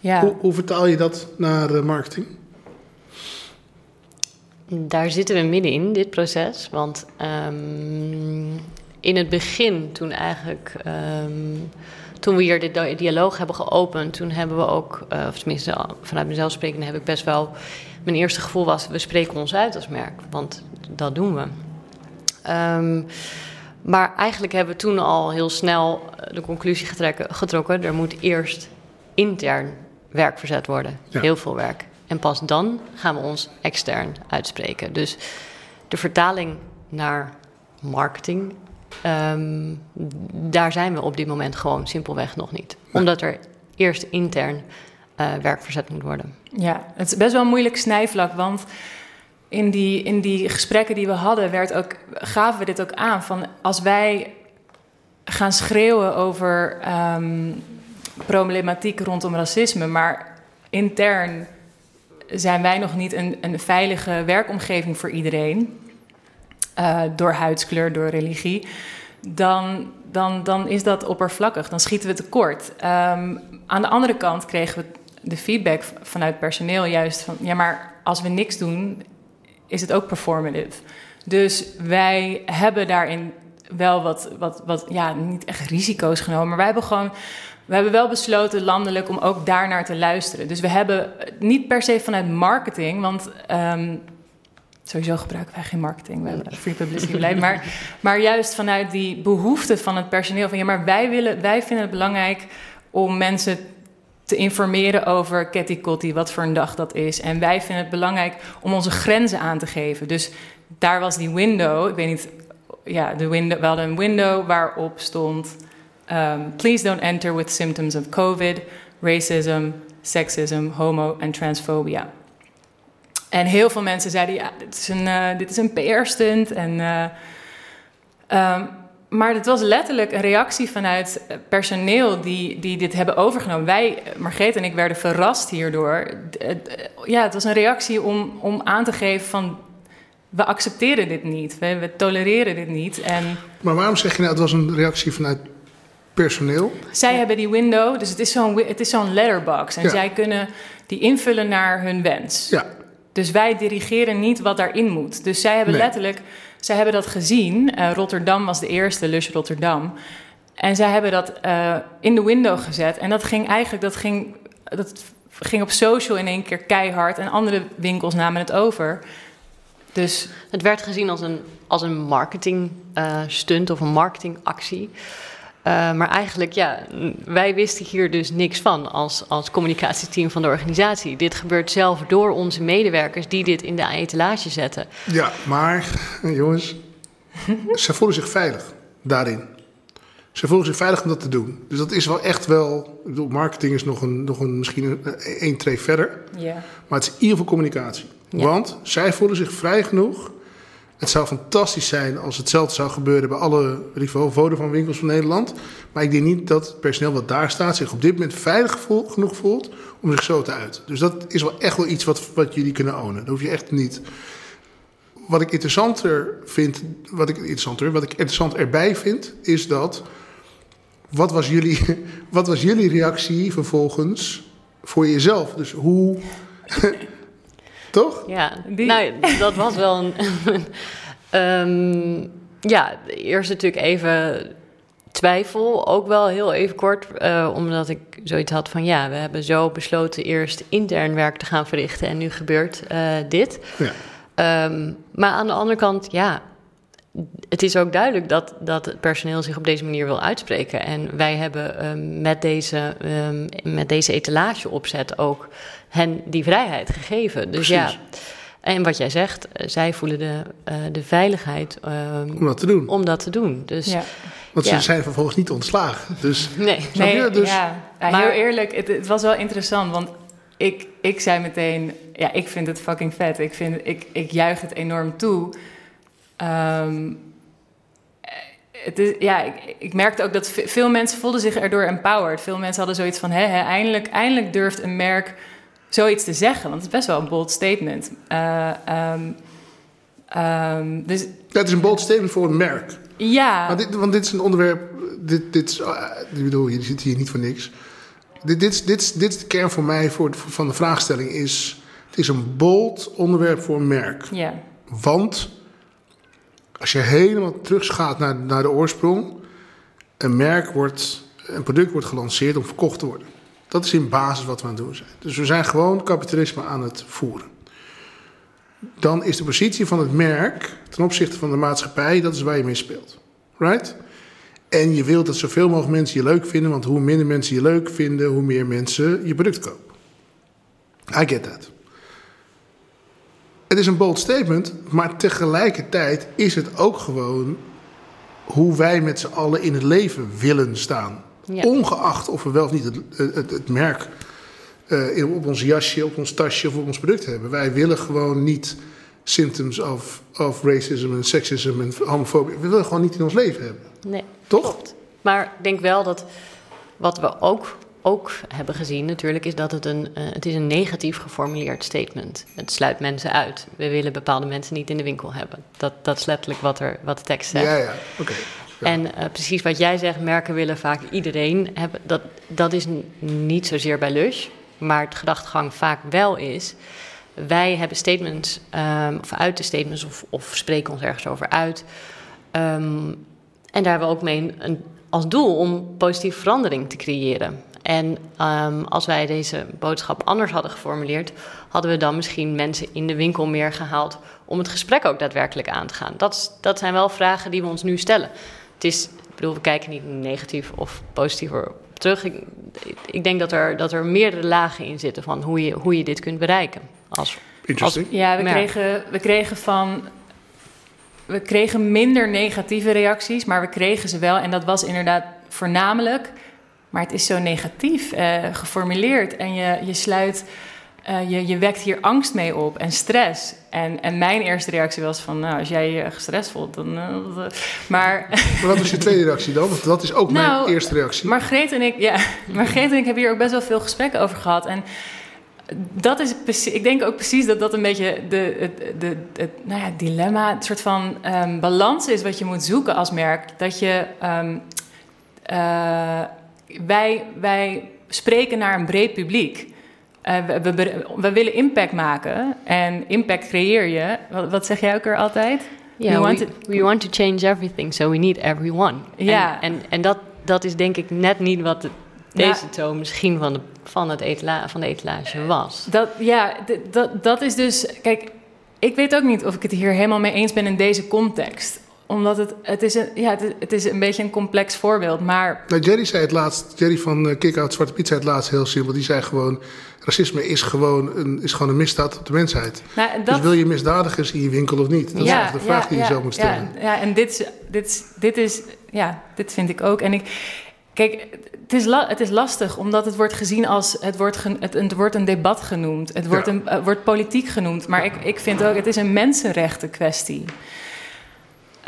Ja. Hoe, hoe vertaal je dat naar marketing? Daar zitten we middenin, dit proces. Want ehm, in het begin, toen eigenlijk... ehm, toen we hier de dia- dialoog hebben geopend, toen hebben we ook... eh, of tenminste, vanuit mezelf spreken, heb ik best wel... Mijn eerste gevoel was, we spreken ons uit als merk. Want dat doen we. Ehm, maar eigenlijk hebben we toen al heel snel eh, de conclusie getrekken- getrokken... er moet eerst intern werk verzet worden. Ja. Heel veel werk. En pas dan gaan we ons extern uitspreken. Dus de vertaling naar marketing, ehm, daar zijn we op dit moment gewoon simpelweg nog niet. Omdat er eerst intern eh, werk verzet moet worden. Ja, het is best wel een moeilijk snijvlak, want in die, in die gesprekken die we hadden, werd ook, gaven we dit ook aan. Van als wij gaan schreeuwen over ehm, problematiek rondom racisme, maar intern zijn wij nog niet een, een veilige werkomgeving voor iedereen, eh, door huidskleur, door religie, dan, dan, dan is dat oppervlakkig. Dan schieten we tekort. Ehm, aan de andere kant kregen we de feedback vanuit personeel juist van... ja, maar als we niks doen, is het ook performative. Dus wij hebben daarin wel wat, wat, wat ja, niet echt risico's genomen... maar wij hebben gewoon... We hebben wel besloten landelijk om ook daarnaar te luisteren. Dus we hebben niet per se vanuit marketing, want ehm, sowieso gebruiken wij geen marketing. We hebben free publicity beleid. Maar, maar juist vanuit die behoefte van het personeel. Van ja, maar wij, willen, wij vinden het belangrijk om mensen te informeren over Ketty Kotti, wat voor een dag dat is. En wij vinden het belangrijk om onze grenzen aan te geven. Dus daar was die window, ik weet niet, ja, de window, we hadden een window waarop stond... um, please don't enter with symptoms of COVID, racism, sexism, homo en transphobia. En heel veel mensen zeiden, ja, dit is een, eh, dit is een PR-stunt. En, eh, ehm, maar het was letterlijk een reactie vanuit eh, personeel die, die dit hebben overgenomen. Wij, Margreet en ik, werden verrast hierdoor. Ja, het was een reactie om, om aan te geven van... we accepteren dit niet, we, we tolereren dit niet. En Maar waarom zeg je nou, het was een reactie vanuit personeel? zij hebben die window, dus het is zo'n het is zo'n letterbox. En Ja. zij kunnen die invullen naar hun wens. Ja, Dus wij dirigeren niet wat daarin moet. Dus zij hebben Nee. letterlijk, zij hebben dat gezien. Eh, Rotterdam was de eerste, Lush Rotterdam. En zij hebben dat eh, in de window gezet. En dat ging eigenlijk, dat ging, dat ging op social in één keer keihard. En andere winkels namen het over. Dus Het werd gezien als een, als een marketing eh, stunt of een marketingactie. Eh, maar eigenlijk, ja, wij wisten hier dus niks van als, als communicatieteam van de organisatie. Dit gebeurt zelf door onze medewerkers die dit in de etalage zetten. ja maar jongens, ze voelen zich veilig daarin. Ze voelen zich veilig om dat te doen. Dus dat is wel echt wel. Ik bedoel, marketing is nog, een, nog een, misschien een, één tree verder. Ja. Maar het is in ieder geval communicatie. Ja. Want zij voelen zich vrij genoeg. Het zou fantastisch zijn als hetzelfde zou gebeuren bij alle Rivo Vodafone winkels van Nederland. Maar ik denk niet dat het personeel wat daar staat zich op dit moment veilig genoeg voelt om zich zo te uiten. Dus dat is wel echt wel iets wat, wat jullie kunnen ownen. Dat hoef je echt niet. Wat ik interessanter vind, wat ik interessanter, wat ik interessant erbij vind, is dat. Wat was jullie, [LAUGHS] wat was jullie reactie vervolgens voor jezelf? Dus hoe. Toch? Ja, Die- nou, dat was wel een. [LAUGHS] Ehm, ja, eerst natuurlijk even twijfel, ook wel heel even kort, eh, omdat ik zoiets had van ja, we hebben zo besloten eerst intern werk te gaan verrichten en nu gebeurt eh, dit. Ja. Ehm, maar aan de andere kant, ja, het is ook duidelijk dat, dat het personeel zich op deze manier wil uitspreken. En wij hebben ehm, met, deze, ehm, met deze etalageopzet ook hen die vrijheid gegeven. Dus ja, en wat jij zegt, eh, zij voelen de, eh, de veiligheid ehm, Om dat te doen. om dat te doen. Dus Ja. Want Ja. ze zijn vervolgens niet ontslagen. Dus [LAUGHS] nee. Nee, Dus- ja. Ja, Maar- heel eerlijk, het, het was wel interessant, want ik, ik zei meteen, ja, ik vind het fucking vet. Ik, vind, ik, ik juich het enorm toe. Het is, ja, ik, ik merkte ook dat ve- veel mensen voelden zich erdoor empowered. Veel mensen hadden zoiets van, hè, hè, eindelijk, eindelijk durft een merk zoiets te zeggen. Want het is best wel een bold statement. Ehm, ehm, dus dat is een bold statement voor een merk. ja, Maar dit, want dit is een onderwerp. Dit, dit is, ah, ik bedoel, je zit hier niet voor niks. Dit, dit, is- dit, dit is de kern voor mij voor, voor- van de vraagstelling. Is, het is een bold onderwerp voor een merk. ja, Want als je helemaal teruggaat naar, naar de oorsprong, een merk wordt, een product wordt gelanceerd om verkocht te worden. Dat is in basis wat we aan het doen zijn. Dus we zijn gewoon kapitalisme aan het voeren. Dan is de positie van het merk ten opzichte van de maatschappij, dat is waar je mee speelt. Right? En je wilt dat zoveel mogelijk mensen je leuk vinden, want hoe minder mensen je leuk vinden, hoe meer mensen je product kopen. I get that. Het is een bold statement, maar tegelijkertijd is het ook gewoon hoe wij met z'n allen in het leven willen staan. Ja. Ongeacht of we wel of niet het, het, het merk eh, op ons jasje, op ons tasje of op ons product hebben. Wij willen gewoon niet symptoms of, of racism en seksisme en homofobie. We willen gewoon niet in ons leven hebben. Nee. Toch? Maar ik denk wel dat wat we ook, ook hebben gezien natuurlijk... is dat het een, eh, het is een negatief geformuleerd statement. Het sluit mensen uit. We willen bepaalde mensen niet in de winkel hebben. Dat, dat is letterlijk wat, er, wat de tekst zegt. Ja, ja, oké. Ja. En eh, precies wat jij zegt, merken willen vaak iedereen hebben. Dat, dat is niet zozeer bij Lush. Maar het gedachtegang vaak wel is. Wij hebben statements, ehm, of uiten statements, of, of spreken ons ergens over uit. Ehm, en daar hebben we ook mee een, als doel om positieve verandering te creëren. En ehm, als wij deze boodschap anders hadden geformuleerd, hadden we dan misschien mensen in de winkel meer gehaald om het gesprek ook daadwerkelijk aan te gaan. Dat, is- dat zijn wel vragen die we ons nu stellen. Het is, ik bedoel, we kijken niet negatief of positief terug. Ik, ik denk dat er, dat er meerdere lagen in zitten van hoe je, hoe je dit kunt bereiken. Als, Interesting. Ja, we kregen, we kregen van. We kregen minder negatieve reacties, maar we kregen ze wel. En dat was inderdaad voornamelijk. Maar het is zo negatief eh, geformuleerd. En je, je sluit. eh, je, je wekt hier angst mee op en stress. En, en mijn eerste reactie was van, nou, als jij je gestrest voelt, dan... eh, maar, Maar wat was je tweede reactie dan? Want dat is ook mijn Nou, eerste reactie. Margreet en ik, ja, Margreet en ik hebben hier ook best wel veel gesprekken over gehad. En dat is precies, ik denk ook precies dat dat een beetje de, het, de, het nou ja, dilemma, het soort van ehm, balans is wat je moet zoeken als merk. Dat je, ehm, eh, wij, wij spreken naar een breed publiek. Eh, we, we, we willen impact maken en impact creëer je. Wat, wat zeg jij ook er altijd? You want we, we want to change everything, so we need everyone. Ja. En, en, en dat, dat is denk ik net niet wat de, Ja. deze toon misschien van de, van, het van de etalage was. Dat, ja, dat, dat is dus. Kijk, ik weet ook niet of ik het hier helemaal mee eens ben in deze context. Omdat het, het, is een, ja, het, is, het is een beetje een complex voorbeeld. Maar Nou, Jerry zei het laatst, Jerry van uh, Kick-Out Zwarte Piet zei het laatst heel simpel. Die zei gewoon, racisme is gewoon een, is gewoon een misdaad op de mensheid. nou, dat, Dus wil je misdadigers in je winkel of niet? Dat is Ja, de vraag ja, die je zo moet stellen. Ja, ja en dit, is- dit, is- dit is, ja, dit vind ik ook. En ik, kijk, het is, la- het is lastig omdat het wordt gezien als, het wordt, gen- het, het wordt een debat genoemd. Het wordt, een, het wordt politiek genoemd. Maar ik, ik vind ook, het is een mensenrechten kwestie.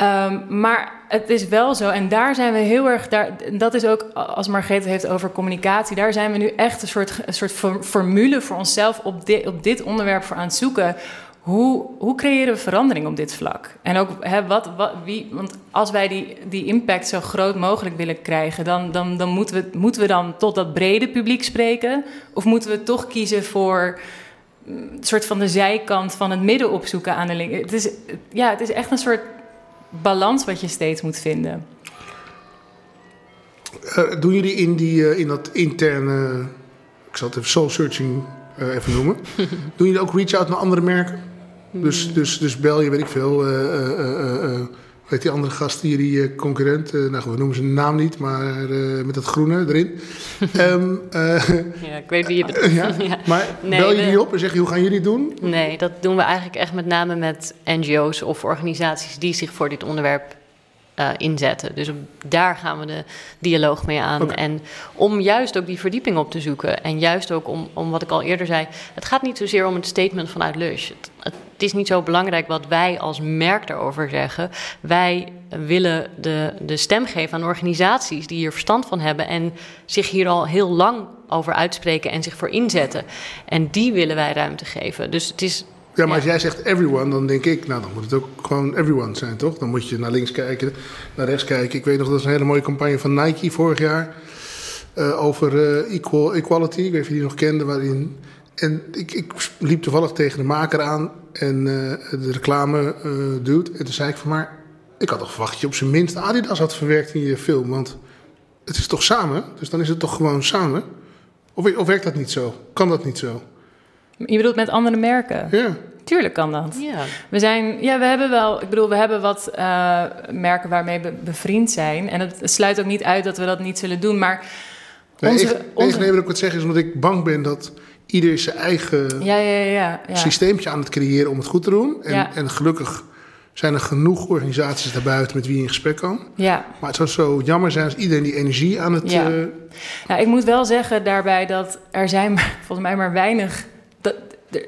Ehm, maar het is wel zo, en daar zijn we heel erg, daar, dat is ook als Margrethe heeft over communicatie, daar zijn we nu echt een soort, een soort for- formule voor onszelf op dit, op dit onderwerp voor aan het zoeken. Hoe, hoe creëren we verandering op dit vlak? En ook, hè, wat, wat, wie, want als wij die, die impact zo groot mogelijk willen krijgen, dan, dan, dan moeten, we, moeten we dan tot dat brede publiek spreken? Of moeten we toch kiezen voor mm, een soort van de zijkant van het midden opzoeken aan de link? Het is, ja, het is echt een soort balans wat je steeds moet vinden. Eh, doen jullie in, die, eh, in dat interne, ik zal het even soul searching eh, even noemen. [LAUGHS] doen jullie ook reach-out naar andere merken? Dus, dus, dus bel je, weet ik veel, weet die andere gast hier, die eh, concurrent, eh, nou goed, we noemen zijn naam niet, maar eh, met dat groene erin. [LAUGHS] Ehm, eh, Ja, ik weet wie je bedoelt. [LAUGHS] ja, [LAUGHS] Ja. maar Nee, bel je die op en zeg je, hoe gaan jullie het doen? Nee, dat doen we eigenlijk echt met name met NGO's of organisaties die zich voor dit onderwerp inzetten. Dus op- daar gaan we de dialoog mee aan. En om juist ook die verdieping op te zoeken. En juist ook om, om wat ik al eerder zei. Het gaat niet zozeer om het statement vanuit Lush. Het, het is niet zo belangrijk wat wij als merk daarover zeggen. Wij willen de, de stem geven aan organisaties die hier verstand van hebben. En zich hier al heel lang over uitspreken en zich voor inzetten. En die willen wij ruimte geven. Dus het is Ja, maar Ja. als jij zegt everyone, dan denk ik, nou dan moet het ook gewoon everyone zijn, toch? Dan moet je naar links kijken, naar rechts kijken. Ik weet nog, dat is een hele mooie campagne van Nike vorig jaar. eh, over eh, equal, equality, ik weet niet of je die nog kende, waarin... En ik, ik liep toevallig tegen de maker aan en eh, de reclame eh dude. En toen zei ik van, maar ik had toch verwacht dat je op zijn minst Adidas had verwerkt in je film. Want het is toch samen? Dus dan is het toch gewoon samen? Of, of werkt dat niet zo? Kan dat niet zo? Je bedoelt met andere merken? Ja. Tuurlijk kan dat. Ja, We zijn, ja, we hebben wel, ik bedoel, we hebben wat eh, merken waarmee we bevriend zijn. En het sluit ook niet uit dat we dat niet zullen doen. Maar Nee, onze, ik, nee, onze- nee, wat ik wat zeg is omdat ik bang ben dat ieder zijn eigen ja, ja, ja, systeempje aan het creëren om het goed te doen. En, en gelukkig zijn er genoeg organisaties daarbuiten met wie je in gesprek kan. ja. Maar het zou zo jammer zijn als iedereen die energie aan het... Ja. eh, Nou, ik moet wel zeggen daarbij dat er zijn [LAUGHS] volgens mij maar weinig. Dat, er,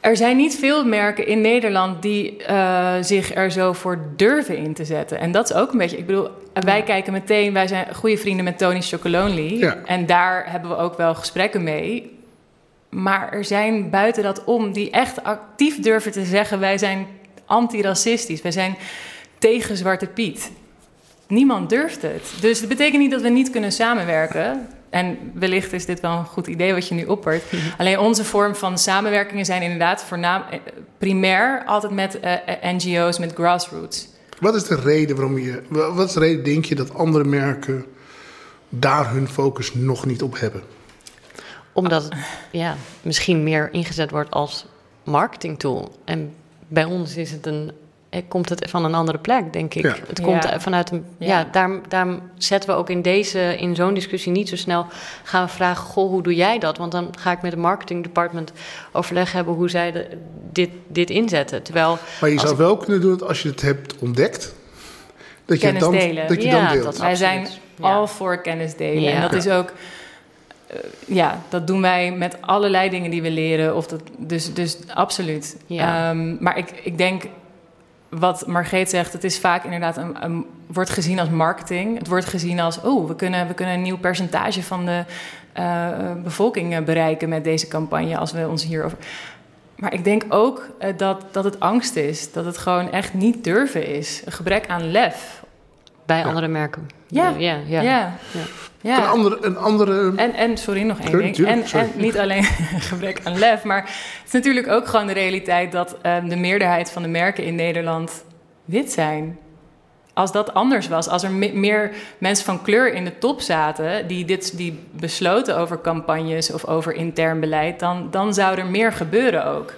er zijn niet veel merken in Nederland die eh, zich er zo voor durven in te zetten. En dat is ook een beetje. Ik bedoel, wij kijken meteen. Wij zijn goede vrienden met Tony Chocolonely. Ja. En daar hebben we ook wel gesprekken mee. Maar er zijn buiten dat om die echt actief durven te zeggen: wij zijn antiracistisch. Wij zijn tegen Zwarte Piet. Niemand durft het. Dus dat betekent niet dat we niet kunnen samenwerken. En wellicht is dit wel een goed idee wat je nu oppert. [LAUGHS] Alleen onze vorm van samenwerkingen zijn inderdaad voornaam, eh, primair altijd met eh, eh, NGO's, met grassroots. wat is de reden waarom je... wa- Wat is de reden, denk je, dat andere merken daar hun focus nog niet op hebben? Omdat het ja, misschien meer ingezet wordt als marketingtool. En bij ons is het een, eh, komt het van een andere plek, denk ik. Ja. Het komt Ja. vanuit een. Ja, Ja. daarom, daarom zetten we ook in deze, in zo'n discussie niet zo snel gaan we vragen: Goh, hoe doe jij dat? Want dan ga ik met het marketing department overleg hebben hoe zij de, dit, dit inzetten. Terwijl Maar je zou ik- wel kunnen doen dat als je het hebt ontdekt... Dat je, dan, delen. dat je Ja, dan deelt. dat- Wij zijn al voor kennis delen. Ja. En dat Ja. is ook, ja, dat doen wij met allerlei dingen die we leren. Of dat, dus, dus absoluut. Ja. Ehm, maar ik, ik denk, wat Margreet zegt, het is vaak inderdaad een, een- wordt gezien als marketing. Het wordt gezien als, oh, we kunnen, we kunnen een nieuw percentage van de eh, bevolking eh, bereiken met deze campagne als we ons hierover. Maar ik denk ook eh, dat, dat het angst is. Dat het gewoon echt niet durven is. Een gebrek aan lef. Bij andere merken. Ja. ja, ja. Ja. ja. Een andere... Een andere En, en sorry, nog één ding. En, sorry. en niet alleen [LAUGHS] gebrek aan lef, maar het is natuurlijk ook gewoon de realiteit dat eh, de meerderheid van de merken in Nederland wit zijn. Als dat anders was, als er me- meer mensen van kleur in de top zaten die, dit, die besloten over campagnes of over intern beleid, dan, dan zou er meer gebeuren ook.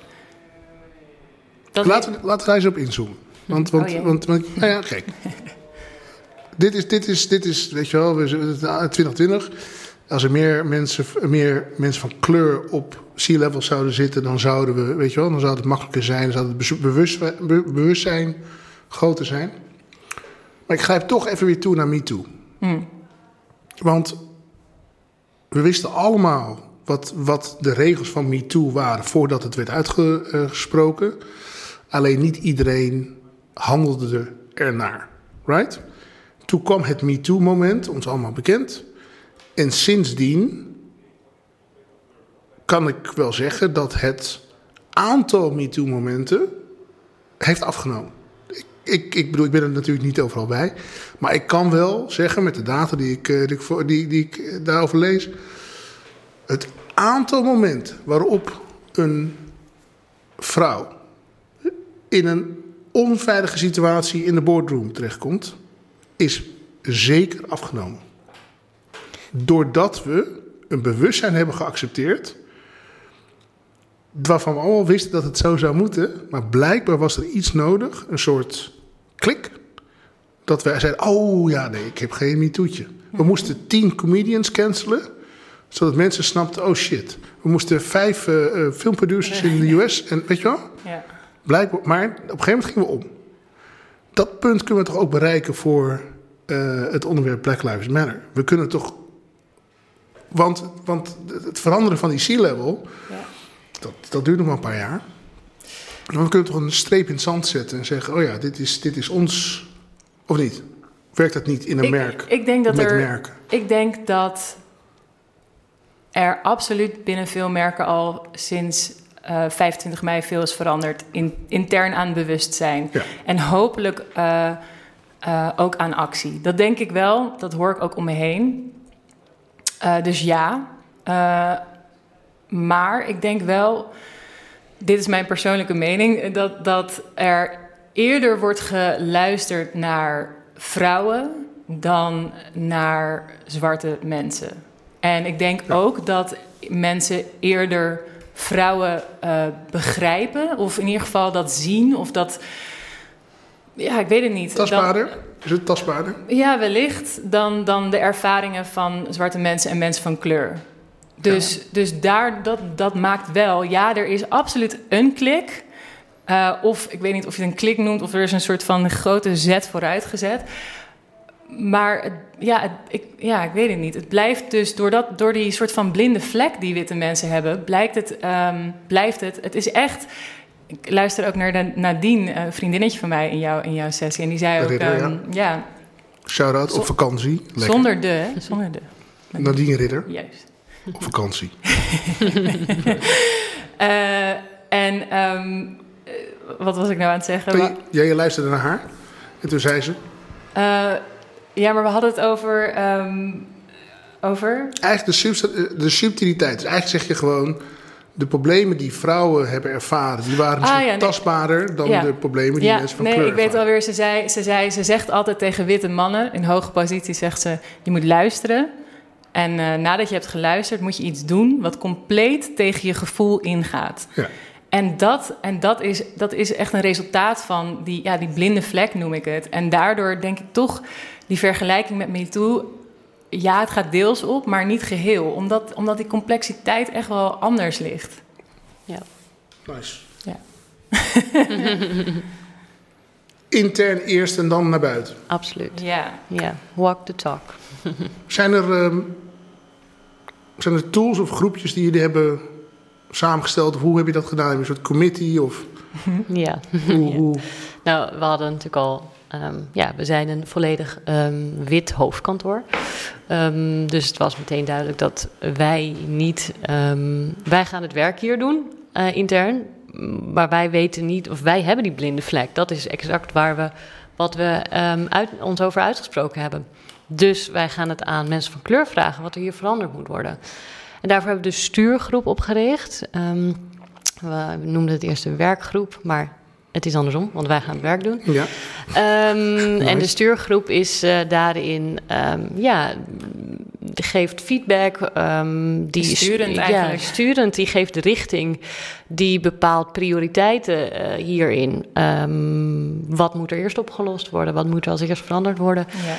Dat laten, we, laten we daar eens op inzoomen. Want, want, Oh want, want nou ja, kijk. [LAUGHS] dit, is, dit, is, dit is, weet je wel, we zijn- 2020. Als er meer mensen, meer mensen van kleur op sea-level zouden zitten, dan zouden we, weet je wel, dan zou het makkelijker zijn, dan zou het bezu- bewust, be- bewustzijn groter zijn. Maar ik grijp toch even weer toe naar MeToo. Hm. Want we wisten allemaal wat, wat de regels van MeToo waren voordat het werd uitgesproken. Alleen niet iedereen handelde er ernaar. Right? Toen kwam het MeToo-moment, ons allemaal bekend. En sindsdien kan ik wel zeggen dat het aantal MeToo-momenten heeft afgenomen. Ik, ik, ik bedoel, ik ben er natuurlijk niet overal bij. Maar ik kan wel zeggen met de data die ik, eh, die die ik eh, daarover lees. Het aantal momenten waarop een vrouw in een onveilige situatie in de boardroom terechtkomt, is zeker afgenomen. Doordat we een bewustzijn hebben geaccepteerd, waarvan we allemaal wisten dat het zo zou moeten, maar blijkbaar was er iets nodig, een soort klik, dat wij zeiden, oh ja, nee, ik heb geen MeToo'tje. We moesten tien comedians cancelen, zodat mensen snapten, oh shit. We moesten vijf eh, filmproducers in de [LAUGHS] US, en weet je wel? Ja. Blijkbaar, maar op een gegeven moment gingen we om. Dat punt kunnen we toch ook bereiken voor eh, het onderwerp Black Lives Matter. We kunnen toch. Want, want het veranderen van die sea-level, Ja. dat, dat duurt nog maar een paar jaar. Maar we kunnen toch een streep in het zand zetten en zeggen: oh ja, dit is, dit is ons. Of niet? Werkt dat niet in een Ik, merk? ik denk dat met er. merken? Ik denk dat er absoluut binnen veel merken al sinds eh, 25 mei veel is veranderd. In, intern aan bewustzijn. Ja. En hopelijk eh, eh, ook aan actie. Dat denk ik wel. Dat hoor ik ook om me heen. Eh, dus ja. Eh, maar ik denk wel, dit is mijn persoonlijke mening, dat, dat er eerder wordt geluisterd naar vrouwen dan naar zwarte mensen. En ik denk ook dat mensen eerder vrouwen begrijpen, of in ieder geval dat zien, of dat. Ja, ik weet het niet. Dan- Tastbaarder? Is het tastbaarder? ja, wellicht dan, dan de ervaringen van zwarte mensen en mensen van kleur. Dus, dus daar, dat, dat maakt wel, ja, er is absoluut een klik. Eh, of ik weet niet of je het een klik noemt, of er is een soort van grote zet vooruit gezet. Maar ja, het, ik, ja, ik weet het niet. Het blijft dus door, dat, door die soort van blinde vlek die witte mensen hebben, blijkt het, ehm, blijft het. Het is echt. Ik luister ook naar de, Nadine, een vriendinnetje van mij in, jou, in jouw sessie. En die zei ook: Ridder, ja. ehm, ja, Shout-out op vakantie. Lekker. zonder de, zonder de. Nadine Ridder Juist. op vakantie. [LAUGHS] [LAUGHS] Eh, en ehm, eh, wat was ik nou aan het zeggen? Je, ja, je luisterde naar haar. En toen zei ze... Eh, ja, maar we hadden het over. ehm, over. Eigenlijk de, de subtiliteit. Dus eigenlijk zeg je gewoon... De problemen die vrouwen hebben ervaren... die waren misschien Ah, ja, nee. tastbaarder... dan Ja. de problemen die ja, mensen van nee, kleur ik weet alweer. Ze zei, ze zei, ze zegt altijd tegen witte mannen in hoge positie: zegt ze, je moet luisteren. En eh, nadat je hebt geluisterd, moet je iets doen wat compleet tegen je gevoel ingaat. Ja. En, dat, en dat, is, dat is echt een resultaat van die, ja, die blinde vlek, noem ik het. En daardoor denk ik toch die vergelijking met MeToo... ja, het gaat deels op, maar niet geheel. Omdat, omdat die complexiteit echt wel anders ligt. Ja. Nice. Ja. [LAUGHS] Intern eerst en dan naar buiten. Absoluut. Ja. Ja, walk the talk. [LAUGHS] Zijn er, ehm, zijn er tools of groepjes die jullie hebben samengesteld? Of hoe heb je dat gedaan? Heb je een soort committee? Of Ja. hoe, [LAUGHS] Ja. hoe? Nou, we hadden natuurlijk al. Ehm, ja, we zijn een volledig ehm, wit hoofdkantoor. Ehm, dus het was meteen duidelijk dat wij niet. wij gaan het werk hier doen, eh, intern. Maar wij weten niet of wij hebben die blinde vlek. Dat is exact waar we wat we uit, ons over uitgesproken hebben. Dus wij gaan het aan mensen van kleur vragen wat er hier veranderd moet worden. En daarvoor hebben we de stuurgroep opgericht. We noemden het eerst een werkgroep, maar het is andersom, want wij gaan het werk doen. Ja. Ehm, En de stuurgroep is eh, daarin, ehm, ja, die geeft feedback. ehm, die Sturend ja, eigenlijk. sturend. Die geeft de richting. Die bepaalt prioriteiten eh, hierin. Ehm, wat moet er eerst opgelost worden? Wat moet er als eerst veranderd worden? Ja.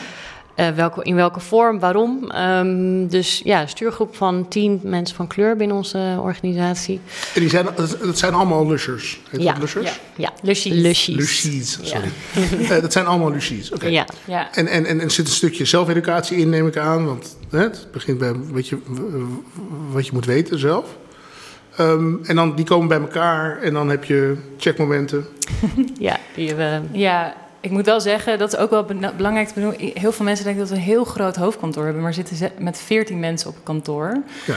Eh, welke, in welke vorm, waarom? Ehm, dus ja, een stuurgroep van tien mensen van kleur binnen onze organisatie. En die zijn, dat zijn allemaal lushers. Heet Ja. dat lushers? Ja. Ja, Lushies. Lushies. Lushies, sorry. [LAUGHS] Eh, dat zijn allemaal Lucies. Oké. Ja, Ja. En, en, en er zit een stukje zelfeducatie in, neem ik aan. Want hè, het begint bij wat je, wat je moet weten zelf. Ehm, en dan die komen bij elkaar en dan heb je checkmomenten. [LAUGHS] ja die hebben Ja, ik moet wel zeggen, dat is ook wel belangrijk te benoemen. Heel veel mensen denken dat we een heel groot hoofdkantoor hebben, maar zitten met 14 mensen op kantoor. Ja.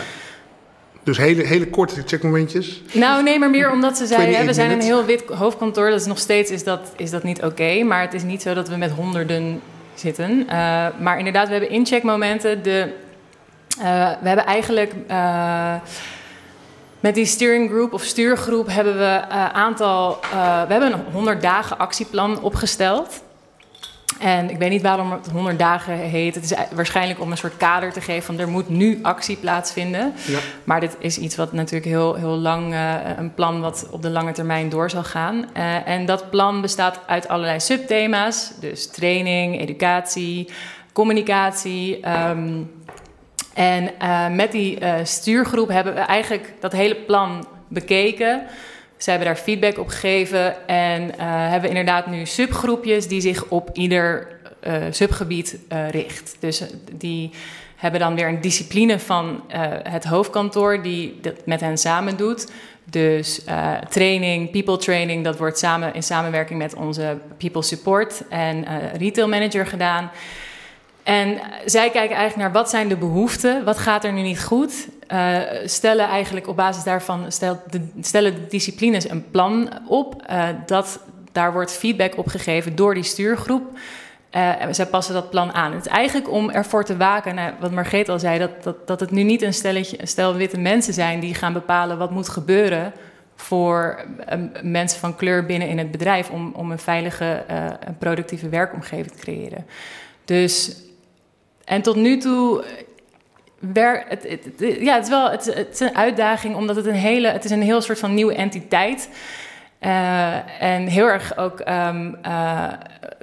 Dus hele, hele korte checkmomentjes. Nou, nee, maar meer omdat ze zeiden, hè, we 28 zijn een heel wit hoofdkantoor. Dat is nog steeds is dat, is dat niet oké, maar het is niet zo dat we met honderden zitten. Eh, maar inderdaad, we hebben incheckmomenten. De, eh, we hebben eigenlijk eh, met die steering group of stuurgroep hebben we een aantal, eh, we hebben een 100 dagen actieplan opgesteld. En ik weet niet waarom het 100 dagen heet. Het is waarschijnlijk om een soort kader te geven van er moet nu actie plaatsvinden. Ja. Maar dit is iets wat natuurlijk heel, heel lang, eh, een plan wat op de lange termijn door zal gaan. Eh, en dat plan bestaat uit allerlei subthema's. Dus training, educatie, communicatie. ehm, en eh, met die eh, stuurgroep hebben we eigenlijk dat hele plan bekeken. Ze hebben daar feedback op gegeven en eh, hebben inderdaad nu subgroepjes die zich op ieder subgebied richt. Dus die hebben dan weer een discipline van het hoofdkantoor die dat met hen samen doet. Dus training, people training, dat wordt samen in samenwerking met onze people support en retail manager gedaan. En zij kijken eigenlijk naar wat zijn de behoeften, wat gaat er nu niet goed. Eh, stellen eigenlijk op basis daarvan, de, stellen de disciplines een plan op. Eh, dat, daar wordt feedback op gegeven door die stuurgroep. Eh, en zij passen dat plan aan. Het is eigenlijk om ervoor te waken, nou, wat Margreet al zei, dat, dat, dat het nu niet een, stelletje, stel witte mensen zijn die gaan bepalen wat moet gebeuren voor mensen van kleur binnen in het bedrijf om, om een veilige en productieve werkomgeving te creëren. Dus, en tot nu toe, eh, het, ja, het is wel het, is een uitdaging omdat het een hele, het is een heel soort van nieuwe entiteit. Eh, en heel erg ook ehm, eh,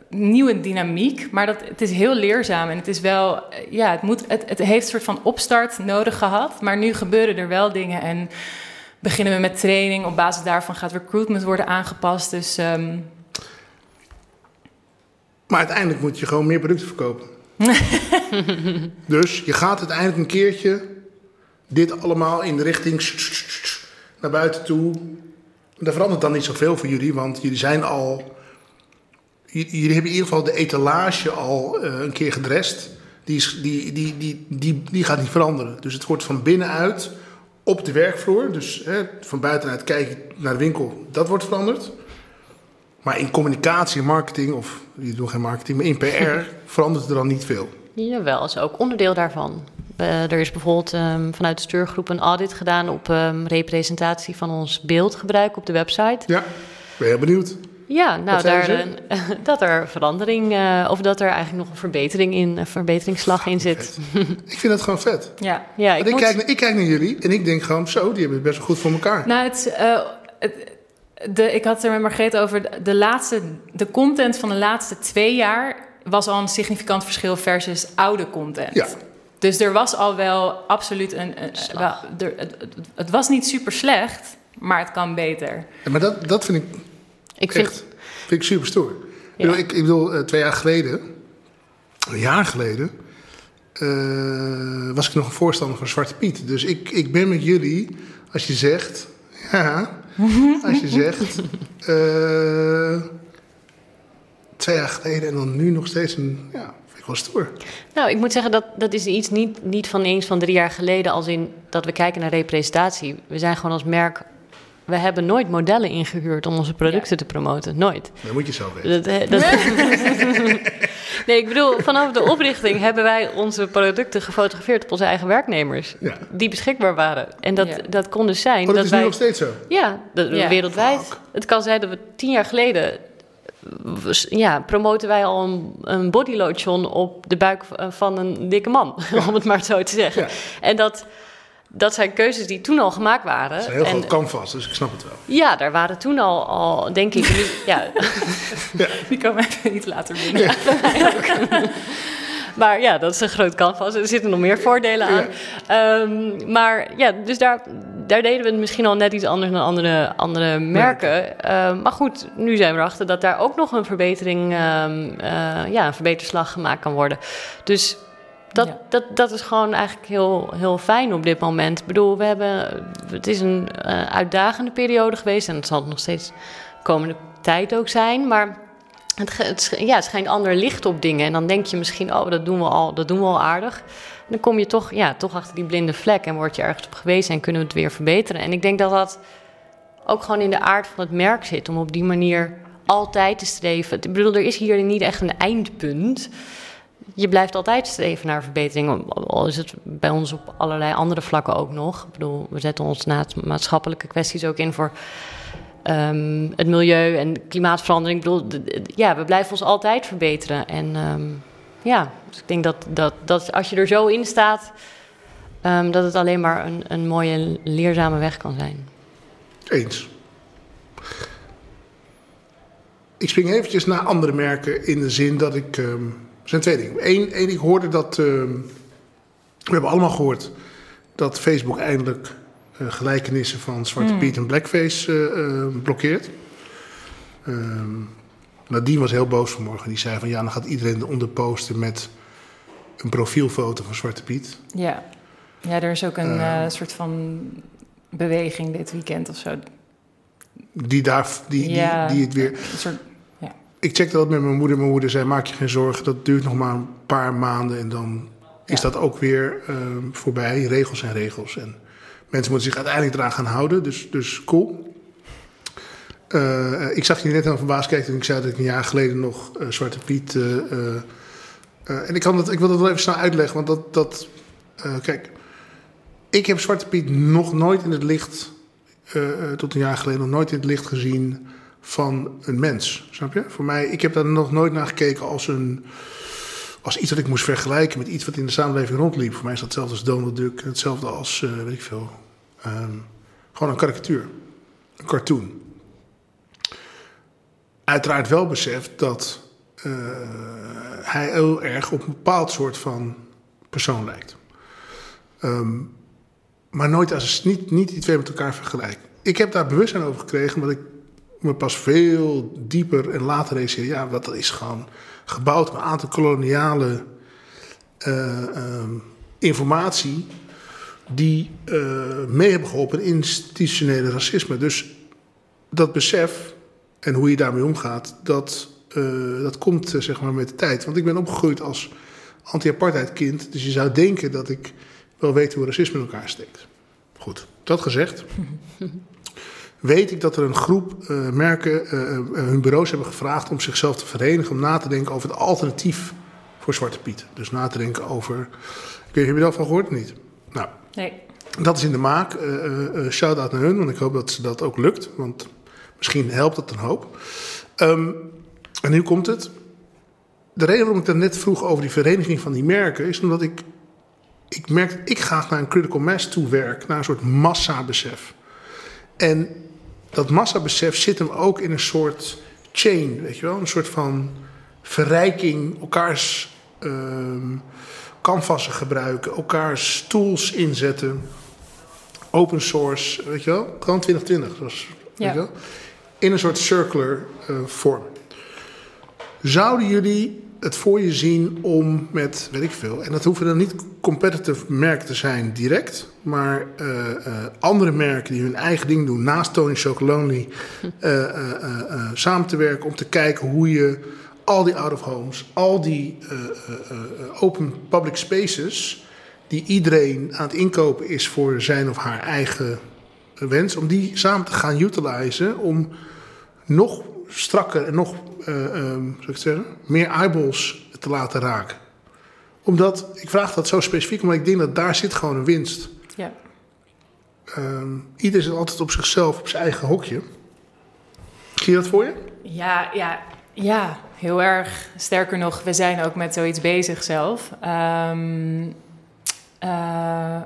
nieuwe dynamiek, maar dat, het is heel leerzaam en het is wel, ja, het, moet, het, het heeft een soort van opstart nodig gehad, maar nu gebeuren er wel dingen en beginnen we met training. Op basis daarvan gaat recruitment worden aangepast. Dus ehm, Maar uiteindelijk moet je gewoon meer producten verkopen. [LAUGHS] dus je gaat uiteindelijk een keertje dit allemaal in de richting naar buiten toe. Dat verandert dan niet zoveel voor jullie, want jullie zijn al. Jullie hebben in ieder geval de etalage al eh, een keer gedrest. Die, die, die, die, die, gaat niet veranderen. Dus het wordt van binnenuit op de werkvloer. Dus hè, van buitenuit kijken naar de winkel, dat wordt veranderd. Maar in communicatie en marketing, of je doet geen marketing, maar in PR [LAUGHS] verandert er dan niet veel. Jawel, is ook onderdeel daarvan. Eh, er is bijvoorbeeld ehm, vanuit de stuurgroep een audit gedaan op ehm, representatie van ons beeldgebruik op de website. Ja, ben heel benieuwd. Ja, nou, daar, eh, [LAUGHS] dat er verandering, eh, of dat er eigenlijk nog een verbetering in, een verbeteringsslag in zit. Ik vind het gewoon vet. ja. Ja, ik ik, moet, kijk, naar- ik kijk naar jullie en ik denk gewoon zo, die hebben het best wel goed voor elkaar. Nou, het, eh, het- de, ik had het er met Margreet over. De, laatste, de content van de laatste twee jaar was al een significant verschil versus oude content. Ja. Dus er was al wel absoluut een. wel, er, het, het- het was niet super slecht, maar het kan beter. Ja, maar dat, dat vind ik ik vind, echt vind ik super stoer. Ik Ja. bedoel, ik, ik bedoel, eh, twee jaar geleden, een jaar geleden, eh, was ik nog een voorstander van Zwarte Piet. Dus ik, ik ben met jullie, als je zegt, als je zegt, eh, twee jaar geleden en dan nu nog steeds een, ja, vind ik wel stoer. nou, ik moet zeggen dat dat is iets niet, niet van eens van drie jaar geleden, als in dat we kijken naar representatie. We zijn gewoon als merk, we hebben nooit modellen ingehuurd om onze producten te promoten, nooit. Dat moet je zo weten. Dat, eh, dat, [LAUGHS] nee, ik bedoel, vanaf de oprichting hebben wij onze producten gefotografeerd op onze eigen werknemers. Ja. Die beschikbaar waren. En dat, Ja. dat kon dus zijn Oh, dat dat is nu nog steeds zo. Ja, dat, Ja. wereldwijd. Fuck. Het kan zijn dat we tien jaar geleden ja, promoten wij al een, een body lotion op de buik van een dikke man, [LAUGHS] om het maar zo te zeggen. Ja. En dat, dat zijn keuzes die toen al gemaakt waren. Het is een heel en, groot canvas, dus ik snap het wel. Ja, daar waren toen al, al denk ik, [LAUGHS] ja, Die komen even iets later binnen. [LAUGHS] Maar ja, dat is een groot canvas. Er zitten nog meer voordelen aan. Ehm, maar ja, dus daar, daar deden we het misschien al net iets anders dan andere, andere merken. Ehm, maar goed, nu zijn we erachter dat daar ook nog een verbetering, ehm, eh, ja, een verbeterslag gemaakt kan worden. Dus dat, Ja. dat, dat is gewoon eigenlijk heel, heel fijn op dit moment. Ik bedoel, we hebben, het is een eh, uitdagende periode geweest en het zal het nog steeds de komende tijd ook zijn. Maar het, het, ja, het schijnt ander licht op dingen. En dan denk je misschien, oh, dat doen we al, dat doen we al aardig. En dan kom je toch, ja, toch achter die blinde vlek en word je ergens op gewezen en kunnen we het weer verbeteren. En ik denk dat dat ook gewoon in de aard van het merk zit, om op die manier altijd te streven. Ik bedoel, er is hier niet echt een eindpunt. Je blijft altijd streven naar verbetering. Al is het bij ons op allerlei andere vlakken ook nog. Ik bedoel, we zetten ons naast maatschappelijke kwesties ook in voor ehm, het milieu en klimaatverandering. Ik bedoel, ja, we blijven ons altijd verbeteren. En ehm, ja, dus ik denk dat, dat, dat als je er zo in staat, ehm, dat het alleen maar een, een mooie, leerzame weg kan zijn. Eens. Ik spring eventjes naar andere merken in de zin dat ik... er zijn twee dingen. Eén, één ik hoorde dat... ehm, we hebben allemaal gehoord dat Facebook eindelijk eh, gelijkenissen van Zwarte Piet en Blackface eh, blokkeert. Ehm Nadine was heel boos vanmorgen. Die zei van ja, dan gaat iedereen eronder posten met een profielfoto van Zwarte Piet. Ja. ja, er is ook een Eh. eh, soort van beweging dit weekend of zo. Die, daar, die, Ja. die, die het weer... Een soort, Ik checkte dat met mijn moeder. Mijn moeder zei: Maak je geen zorgen, dat duurt nog maar een paar maanden en dan is dat ook weer ehm, voorbij. Regels zijn regels. En mensen moeten zich uiteindelijk eraan gaan houden, dus, dus cool. Eh, ik zag je net helemaal verbaasd kijken toen ik zei dat ik een jaar geleden nog eh, Zwarte Piet. eh, eh, eh, en ik, kan dat, ik wil dat wel even snel uitleggen, want dat. dat eh, kijk, ik heb Zwarte Piet nog nooit in het licht, eh, eh, tot een jaar geleden, nog nooit in het licht gezien van een mens. Snap je? Voor mij, ik heb daar nog nooit naar gekeken als een. Als iets wat ik moest vergelijken met iets wat in de samenleving rondliep. Voor mij is dat hetzelfde als Donald Duck. Hetzelfde als, eh, weet ik veel. ehm, gewoon een karikatuur. Een cartoon. Uiteraard wel beseft dat eh, hij heel erg op een bepaald soort van persoon lijkt. Ehm, maar nooit als niet, niet die twee met elkaar vergelijken. Ik heb daar bewustzijn over gekregen, omdat ik me pas veel dieper en later realiseerde. Ja, wat dat is gewoon gebouwd op een aantal koloniale eh, ehm, informatie. die eh, mee hebben geholpen in institutionele racisme. Dus dat besef en hoe je daarmee omgaat, dat, eh, dat komt zeg maar met de tijd. Want ik ben opgegroeid als anti-apartheid kind. Dus je zou denken dat ik wel weet hoe racisme in elkaar steekt. Goed, dat gezegd. [LAUGHS] Weet ik dat er een groep eh, merken eh, eh, hun bureaus hebben gevraagd om zichzelf te verenigen. om na te denken over het alternatief voor Zwarte Piet. Dus na te denken over. Heb je daar van gehoord of niet? Nou, nee. dat is in de maak. Eh, eh, Shout-out naar hun, want ik hoop dat ze dat ook lukt. Want misschien helpt het een hoop. Ehm, en nu komt het. De reden waarom ik dat net vroeg over die vereniging van die merken... is omdat ik, ik merk dat ik graag naar een critical mass toe werk. Naar een soort massabesef. En dat massabesef zit hem ook in een soort chain, weet je wel? Een soort van verrijking, elkaars ehm canvassen gebruiken, elkaars tools inzetten, open source, weet je wel? Gewoon 2020, zoals, weet Ja. je wel? In een soort circular eh, vorm. Zouden jullie het voor je zien om met, weet ik veel, en dat hoeven dan niet competitive merken te zijn direct, maar eh, eh, andere merken die hun eigen ding doen, naast Tony Chocolonely, [LAUGHS] eh, samen te werken om te kijken hoe je al die out-of-homes, al die open public spaces, die iedereen aan het inkopen is voor zijn of haar eigen wens, om die samen te gaan utilizen om nog strakker en nog, zou ik zeggen, meer eyeballs te laten raken. Omdat, ik vraag dat zo specifiek, omdat ik denk dat daar zit gewoon een winst. Ja. Ehm ieder zit altijd op zichzelf, op zijn eigen hokje. Zie je dat voor je? Ja, ja, Ja, heel erg. Sterker nog, we zijn ook met zoiets bezig zelf. Eh,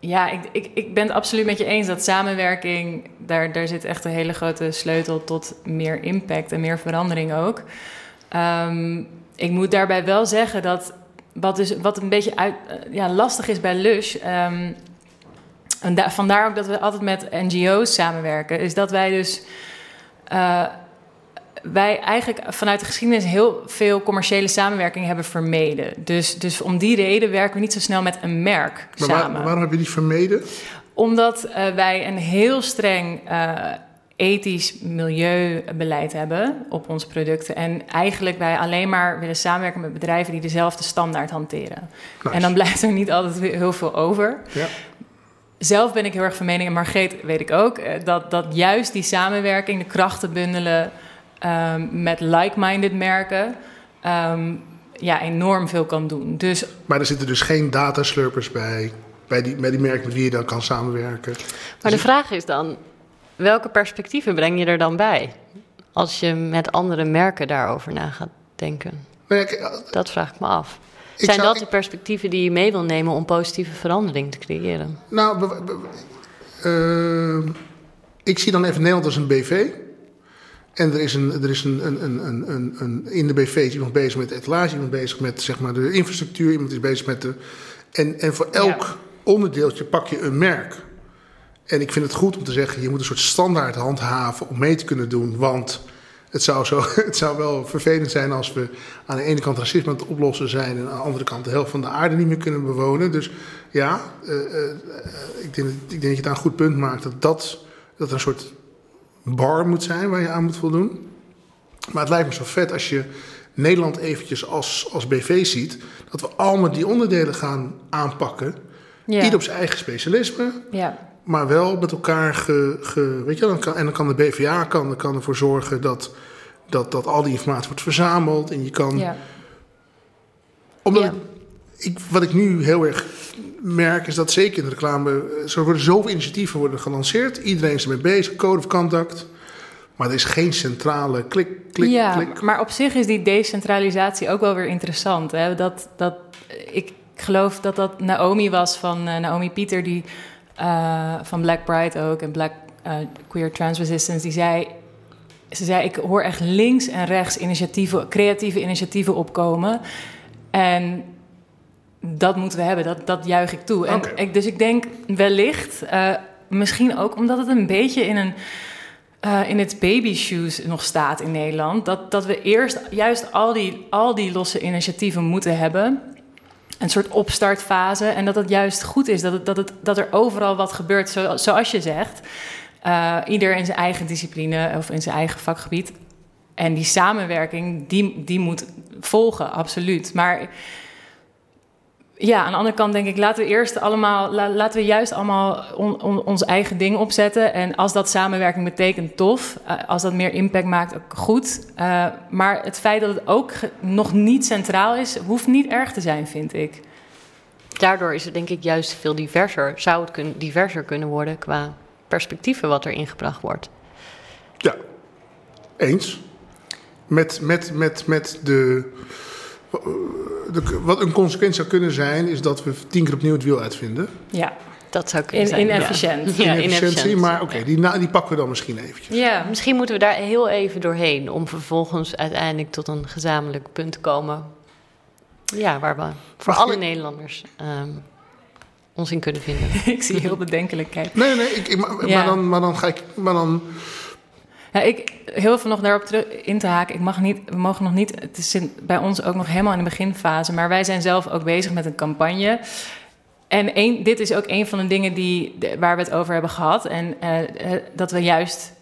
ja, ik, ik, ik ben het absoluut met je eens dat samenwerking, daar, daar zit echt een hele grote sleutel tot meer impact en meer verandering ook. Ehm, ik moet daarbij wel zeggen dat wat, dus, wat een beetje uit, eh, ja, lastig is bij Lush. Um, en vandaar ook dat we altijd met NGO's samenwerken, is dat wij dus. Uh, wij eigenlijk vanuit de geschiedenis heel veel commerciële samenwerking hebben vermeden. Dus, dus om die reden werken we niet zo snel met een merk maar samen. Waar, waarom heb je die vermeden? Omdat uh, wij een heel streng uh, ethisch milieubeleid hebben op onze producten. En eigenlijk wij alleen maar willen samenwerken met bedrijven die dezelfde standaard hanteren. Nice. En dan blijft er niet altijd heel veel over. Ja. Zelf ben ik heel erg van mening, en Margreet weet ik ook, dat, dat juist die samenwerking, de krachten bundelen um, met like-minded merken, um, ja, enorm veel kan doen. Dus, maar er zitten dus geen dataslurpers bij, bij die, bij die merken met wie je dan kan samenwerken. Maar de vraag is dan, welke perspectieven breng je er dan bij? Als je met andere merken daarover na gaat denken. Ja, dat vraag ik me af. Zijn zou, dat de perspectieven die je mee wil nemen om positieve verandering te creëren? Nou, uh, ik zie dan even Nederland als een BV. En er is, een, er is een, een, een, een, een, in de BV is iemand bezig met de etalage, iemand bezig met zeg maar, de infrastructuur, iemand is bezig met de. En, en voor elk ja. onderdeeltje pak je een merk. En ik vind het goed om te zeggen, je moet een soort standaard handhaven om mee te kunnen doen. Want het zou, zo, [LAUGHS] het zou wel vervelend zijn als we aan de ene kant racisme aan het oplossen zijn en aan de andere kant de helft van de aarde niet meer kunnen bewonen. Dus ja, uh, uh, ik, denk, ik denk dat je daar een goed punt maakt dat dat, dat een soort bar moet zijn waar je aan moet voldoen. Maar het lijkt me zo vet als je Nederland eventjes als, als BV ziet, dat we allemaal die onderdelen gaan aanpakken. Ja. Ieder op zijn eigen specialisme. Ja. Maar wel met elkaar ge, ge, weet je, dan kan, en dan kan de BVA kan, dan kan ervoor zorgen dat, dat, dat al die informatie wordt verzameld. En je kan. Ja. Omdat Ja. ik, wat ik nu heel erg merk, is dat zeker in de reclame. Er worden zoveel initiatieven worden gelanceerd. Iedereen is ermee bezig, code of conduct. Maar er is geen centrale klik, klik, ja, klik. maar op zich is die decentralisatie ook wel weer interessant. Hè? Dat, dat, ik geloof dat dat Naomi was van uh, Naomi Pieter, die uh, van Black Pride ook en Black uh, Queer Trans Resistance, die zei. Ze zei: Ik hoor echt links en rechts initiatieven, creatieve initiatieven opkomen. En dat moeten we hebben, dat, dat juich ik toe. En dus ik denk wellicht, uh, misschien ook omdat het een beetje in een. Uh, in het baby shoes nog staat in Nederland. Dat, dat we eerst juist al die, al die losse initiatieven moeten hebben. Een soort opstartfase. En dat het juist goed is dat, het, dat, het, dat er overal wat gebeurt, zo, zoals je zegt. Uh, ieder in zijn eigen discipline of in zijn eigen vakgebied. En die samenwerking, die, die moet volgen, absoluut. Maar ja, aan de andere kant denk ik, laten we eerst allemaal, la, laten we juist allemaal on, on, ons eigen ding opzetten. En als dat samenwerking betekent, tof. Uh, als dat meer impact maakt, ook goed. Uh, maar het feit dat het ook nog niet centraal is, hoeft niet erg te zijn, vind ik. Daardoor is het denk ik juist veel diverser. Zou het kun, diverser kunnen worden qua perspectieven wat er ingebracht wordt. Ja, eens. Met, met, met, met de de, wat een consequentie zou kunnen zijn, is dat we tien keer opnieuw het wiel uitvinden. Ja, dat zou kunnen in, zijn. Inefficiënt. Ja, inefficiëntie. inefficiënt. Maar oké, okay, die, die pakken we dan misschien eventjes. Ja, misschien moeten we daar heel even doorheen om vervolgens uiteindelijk tot een gezamenlijk punt te komen. Ja, waar we voor Mag alle Nederlanders um, ons in kunnen vinden. [LAUGHS] ik zie heel bedenkelijk kijken. Nee, nee, ik, ik, maar, Ja. maar, dan, maar dan ga ik. Maar dan, Ja, ik, heel veel nog daarop terug in te haken. Ik mag niet, we mogen nog niet, het is bij ons ook nog helemaal in de beginfase, maar wij zijn zelf ook bezig met een campagne. En dit is ook een van de dingen die, waar we het over hebben gehad. En eh, eh, dat we juist.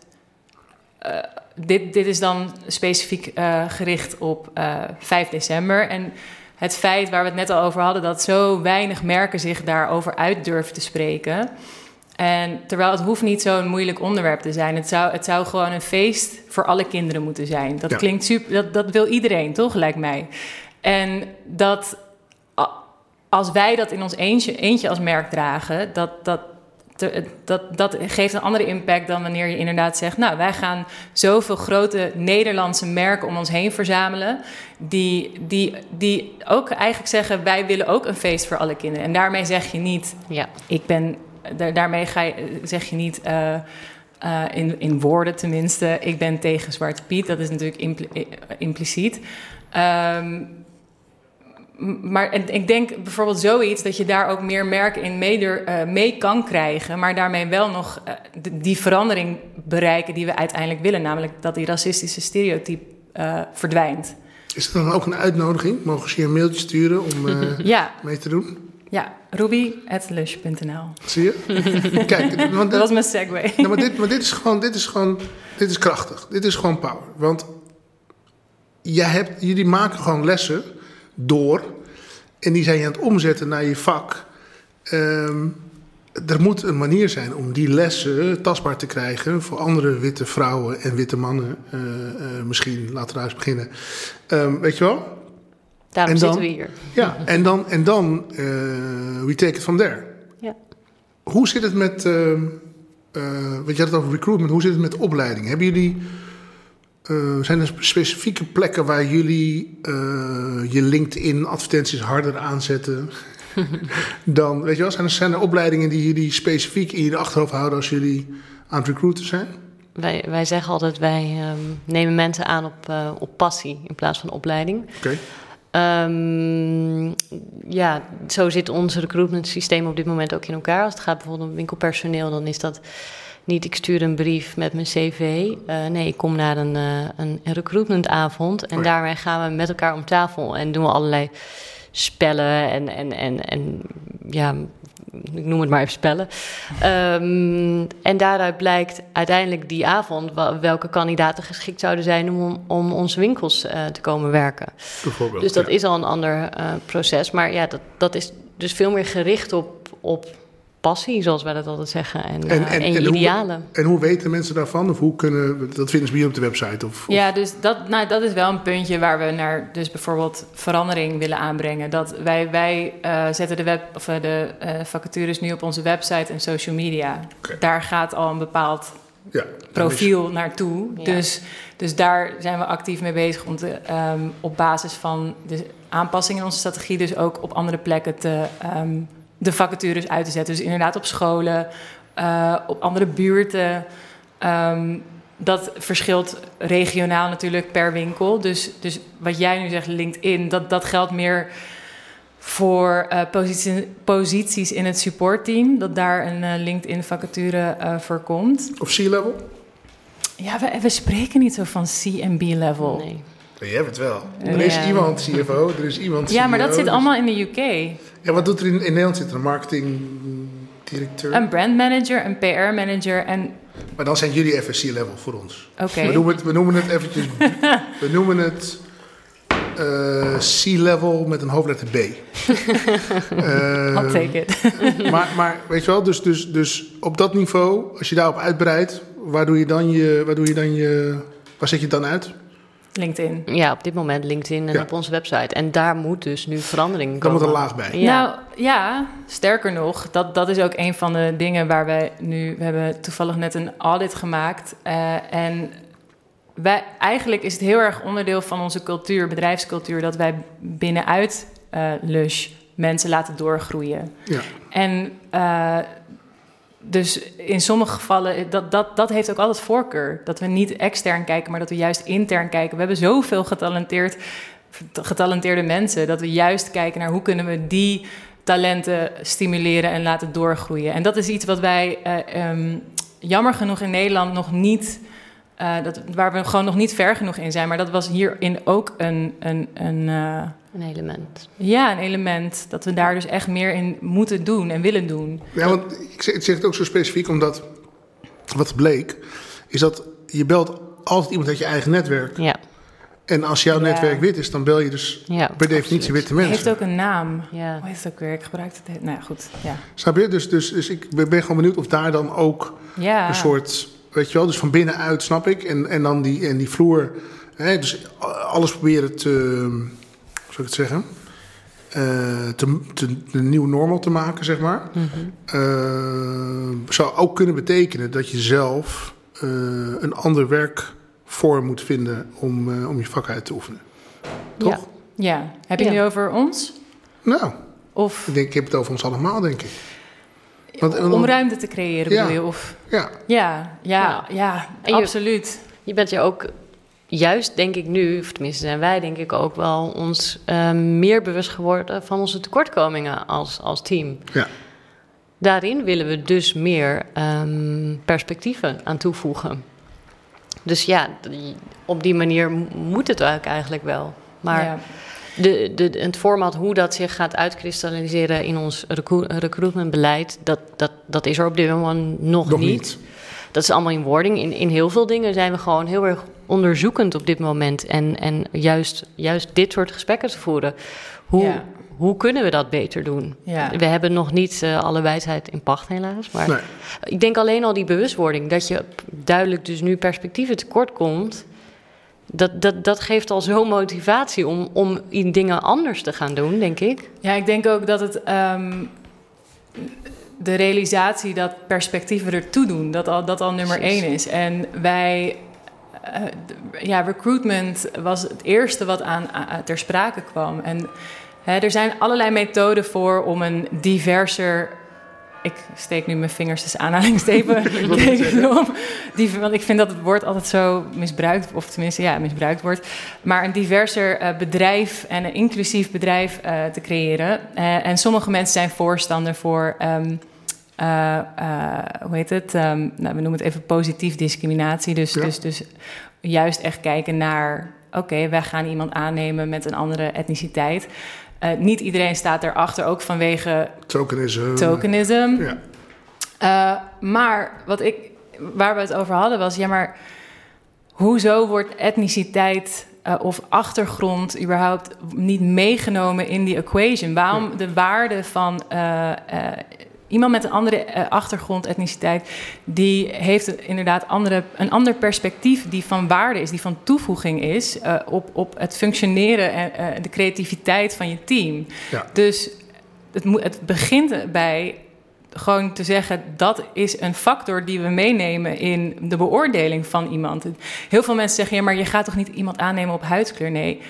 eh, dit, dit is dan specifiek gericht op eh 5 december. En het feit waar we het net al over hadden, dat zo weinig merken zich daarover uit durven te spreken. En terwijl het hoeft niet zo'n moeilijk onderwerp te zijn. Het zou, het zou gewoon een feest voor alle kinderen moeten zijn. Dat Ja. klinkt super. Dat, dat wil iedereen, toch? Lijkt mij. En dat als wij dat in ons eentje, eentje als merk dragen, dat, dat te- dat, dat geeft een andere impact dan wanneer je inderdaad zegt... nou, wij gaan zoveel grote Nederlandse merken om ons heen verzamelen... die, die, die ook eigenlijk zeggen, wij willen ook een feest voor alle kinderen. En daarmee zeg je niet, Ja, ik ben... daar- daarmee ga je, zeg je niet... eh, eh, in, in woorden tenminste, ik ben tegen Zwarte Piet. Dat is natuurlijk impli- eh, impliciet. Ehm, M- Maar ik denk bijvoorbeeld zoiets dat je daar ook meer merken in mee, mee kan krijgen, maar daarmee wel nog die verandering bereiken die we uiteindelijk willen, namelijk dat die racistische stereotype verdwijnt. Is het dan ook een uitnodiging? Mogen ze je een mailtje sturen om [LAUGHS] Ja, mee te doen? ja, ruby.lush.nl. Zie je? [LAUGHS] Kijk, want Dat was mijn segue. Maar dit, maar dit is gewoon, dit is gewoon, dit is krachtig. Dit is gewoon power. Want jij hebt, jullie maken gewoon lessen door. En die zijn je aan het omzetten naar je vak. Ehm, er moet een manier zijn om die lessen tastbaar te krijgen voor andere witte vrouwen en witte mannen. eh, eh, misschien, laten we daar eens beginnen. Ehm, weet je wel? Daarom dan? zitten we hier. Ja, en dan, en dan eh, we take it from there. Ja. Hoe zit het met, eh want je had het over recruitment, hoe zit het met opleiding? Hebben jullie, zijn er specifieke plekken waar jullie je LinkedIn advertenties harder aanzetten [LAUGHS] dan, weet je wel, zijn er, zijn er opleidingen die jullie specifiek in je achterhoofd houden als jullie aan het recruiten zijn? Wij, wij zeggen altijd, wij ehm, nemen mensen aan op, op passie in plaats van opleiding. Oké, Ehm, ja, zo zit ons recruitment systeem op dit moment ook in elkaar. Als het gaat bijvoorbeeld om winkelpersoneel, dan is dat niet ik stuur een brief met mijn cv. Eh, nee, ik kom naar een, eh een recruitmentavond en Oh ja. daarmee gaan we met elkaar om tafel en doen we allerlei spellen en, en, en, en ja, ik noem het maar even spellen. Ehm, en daaruit blijkt uiteindelijk die avond welke kandidaten geschikt zouden zijn om, om onze winkels eh, te komen werken. bijvoorbeeld. Dus dat ja. is al een ander eh, proces. Maar ja, dat, dat is dus veel meer gericht op, op passie, zoals wij dat altijd zeggen. En, En- eh, en- en, je en hoe- idealen. En hoe weten mensen daarvan? Of hoe kunnen, dat vinden ze bij je op de website? Of, of- Ja, dus dat, nou, dat is wel een puntje waar we naar dus bijvoorbeeld verandering willen aanbrengen. Dat wij, wij eh, zetten de, web, of, eh, de eh, vacatures nu op onze website en social media. Daar gaat al een bepaald ja, profiel naartoe. Ja. Dus, dus daar zijn we actief mee bezig om te, ehm, op basis van de aanpassingen in onze strategie, dus ook op andere plekken te, ehm, de vacatures uit te zetten. Dus inderdaad op scholen, eh, op andere buurten. Ehm, dat verschilt regionaal natuurlijk per winkel. Dus, dus wat jij nu zegt, LinkedIn, dat, dat geldt meer voor eh, positie- posities in het supportteam. Dat daar een eh, LinkedIn-vacature eh voor komt. Of C-level? Ja, we, we spreken niet zo van C en B-level. Nee. Je hebt het wel. Er is iemand CFO, er is iemand Ja, maar dat CEO, zit dus- allemaal in de UK. Ja, wat doet er in, in Nederland? Zit er een marketingdirecteur? Een brandmanager, een PR-manager en... Maar dan zijn jullie even C-level voor ons. Oké, We, noemen het, we noemen het eventjes... [LAUGHS] we noemen het eh, C-level met een hoofdletter B. [LAUGHS] Eh, I'll take it. [LAUGHS] maar, maar weet je wel, dus, dus, dus op dat niveau, als je daarop uitbreidt, waar doe je dan je... Waar, doe je dan je, waar zet je het dan uit? LinkedIn. Ja, op dit moment LinkedIn en Ja. op onze website. En daar moet dus nu verandering Daar komen. moet een laag bij. Ja. Nou ja, sterker nog, dat, dat is ook een van de dingen waar wij nu... We hebben toevallig net een audit gemaakt. eh, en wij, eigenlijk is het heel erg onderdeel van onze cultuur, bedrijfscultuur... dat wij binnenuit eh Lush mensen laten doorgroeien. Ja. En eh, dus in sommige gevallen, dat, dat, dat heeft ook altijd voorkeur. Dat we niet extern kijken, maar dat we juist intern kijken. We hebben zoveel getalenteerd, getalenteerde mensen... dat we juist kijken naar hoe kunnen we die talenten stimuleren en laten doorgroeien. En dat is iets wat wij eh, ehm, jammer genoeg in Nederland nog niet... eh, dat, waar we gewoon nog niet ver genoeg in zijn. Maar dat was hierin ook een... een, een eh, Een element. ja, een element dat we daar dus echt meer in moeten doen en willen doen. Ja, want ik zeg, ik zeg het ook zo specifiek omdat wat bleek, is dat je belt altijd iemand uit je eigen netwerk. Ja, En als jouw Ja. netwerk wit is, dan bel je dus ja. per definitie absoluut. witte Het mensen. heeft ook een naam. Ja. Hoe heet het ook weer? Ik gebruik het. he- Nou ja, goed. Ja. Snap je? Dus, dus, dus ik ben gewoon benieuwd of daar dan ook ja. een soort, weet je wel, dus van binnenuit snap ik. En, en dan die, en die vloer, hè, dus alles proberen te, ik het zeggen? eh, te, te, een nieuw normal te maken, zeg maar. Eh, zou ook kunnen betekenen dat je zelf eh, een ander werkvorm moet vinden om, eh, om je vak uit te oefenen. Toch? Ja. Ja. Heb je Ja. het nu over ons? Nou, Of ik, denk, ik heb het over ons allemaal, denk ik. Want- om ruimte te creëren, Ja. bedoel je? Of, Ja, ja, ja, ja, absoluut. Je bent je ook juist, denk ik nu, of tenminste zijn wij denk ik ook wel ons eh, meer bewust geworden van onze tekortkomingen als, als team. ja. Daarin willen we dus meer ehm, perspectieven aan toevoegen. Dus ja, op die manier moet het ook eigenlijk wel. Maar Ja. de, de, het format hoe dat zich gaat uitkristalliseren in ons recru- recruitmentbeleid, dat, dat, dat is er op dit moment nog, Nog niet. niet. Dat is allemaal in wording. In, in heel veel dingen zijn we gewoon heel erg onderzoekend op dit moment. En, en juist, juist dit soort gesprekken te voeren. Hoe, Ja. hoe kunnen we dat beter doen? Ja. We hebben nog niet eh, alle wijsheid in pacht, helaas. Maar Nee. ik denk alleen al die bewustwording, dat je duidelijk dus nu perspectieven tekort komt. Dat, dat, dat geeft al zo'n motivatie om, om in dingen anders te gaan doen, denk ik. Ja, ik denk ook dat het ehm, de realisatie dat perspectieven ertoe doen, dat al, dat al nummer Precies. één is. En wij, eh, ja, recruitment was het eerste wat aan, aan- ter sprake kwam. En hè, er zijn allerlei methoden voor om een diverser. Ik steek nu mijn vingers tussen aanhalingstekens. [LAUGHS] [LAUGHS] Die, want ik vind dat het woord altijd zo misbruikt, of tenminste ja, misbruikt wordt. Maar een diverser eh, bedrijf en een inclusief bedrijf eh, te creëren. Eh, en sommige mensen zijn voorstander voor, ehm, eh, eh, hoe heet het? Ehm, nou, we noemen het even positief discriminatie. Dus, Ja. dus, dus juist echt kijken naar, oké, wij gaan iemand aannemen met een andere etniciteit. Eh, niet iedereen staat erachter, ook vanwege Tokenisme. tokenism. Ja. Uh, maar wat ik, waar we het over hadden was, ja, maar hoezo wordt etniciteit uh, of achtergrond überhaupt niet meegenomen in die equation? Waarom de waarde van iemand met een andere achtergrond, etniciteit, die heeft inderdaad andere, een ander perspectief die van waarde is, die van toevoeging is op, op het functioneren en de creativiteit van je team. Ja. Dus het, het begint bij gewoon te zeggen dat is een factor die we meenemen in de beoordeling van iemand. Heel veel mensen zeggen ja, maar je gaat toch niet iemand aannemen op huidskleur? Nee,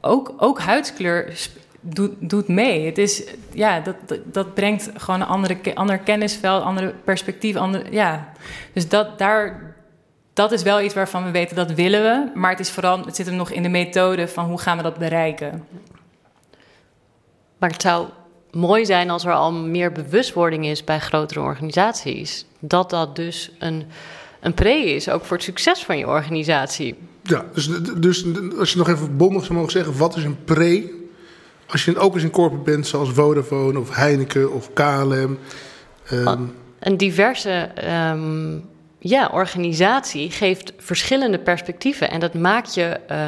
ook, ook huidskleur doet, doet mee. Het is, ja, dat, dat, dat brengt gewoon een andere, ander kennisveld, andere perspectief. Andere, ja. Dus dat, daar, dat is wel iets waarvan we weten dat willen we. Maar het, is vooral, het zit hem nog in de methode van hoe gaan we dat bereiken. Maar het zou mooi zijn als er al meer bewustwording is bij grotere organisaties. Dat dat dus een, een pre is, ook voor het succes van je organisatie. Ja, dus, dus als je nog even bondig zou mogen zeggen, wat is een pre? Als je ook eens een corporate bent zoals Vodafone of Heineken of KLM. Um, een diverse um, ja, organisatie geeft verschillende perspectieven. En dat maakt je uh,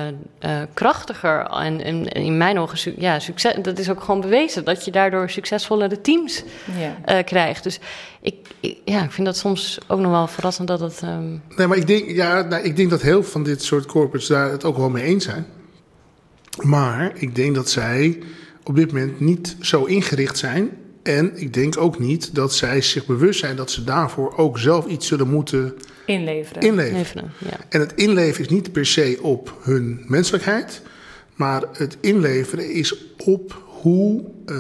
uh, krachtiger. En, en, in mijn ogen, ja, succes, dat is ook gewoon bewezen. Dat je daardoor succesvollere teams ja. uh, krijgt. Dus ik, ik, ja, ik vind dat soms ook nog wel verrassend dat het... Um... Nee, maar ik denk, ja, nou, ik denk dat heel veel van dit soort corporates daar het ook wel mee eens zijn. Maar ik denk dat zij op dit moment niet zo ingericht zijn. En ik denk ook niet dat zij zich bewust zijn dat ze daarvoor ook zelf iets zullen moeten inleveren. inleveren. Leveren, ja. En het inleveren is niet per se op hun menselijkheid, maar het inleveren is op hoe uh,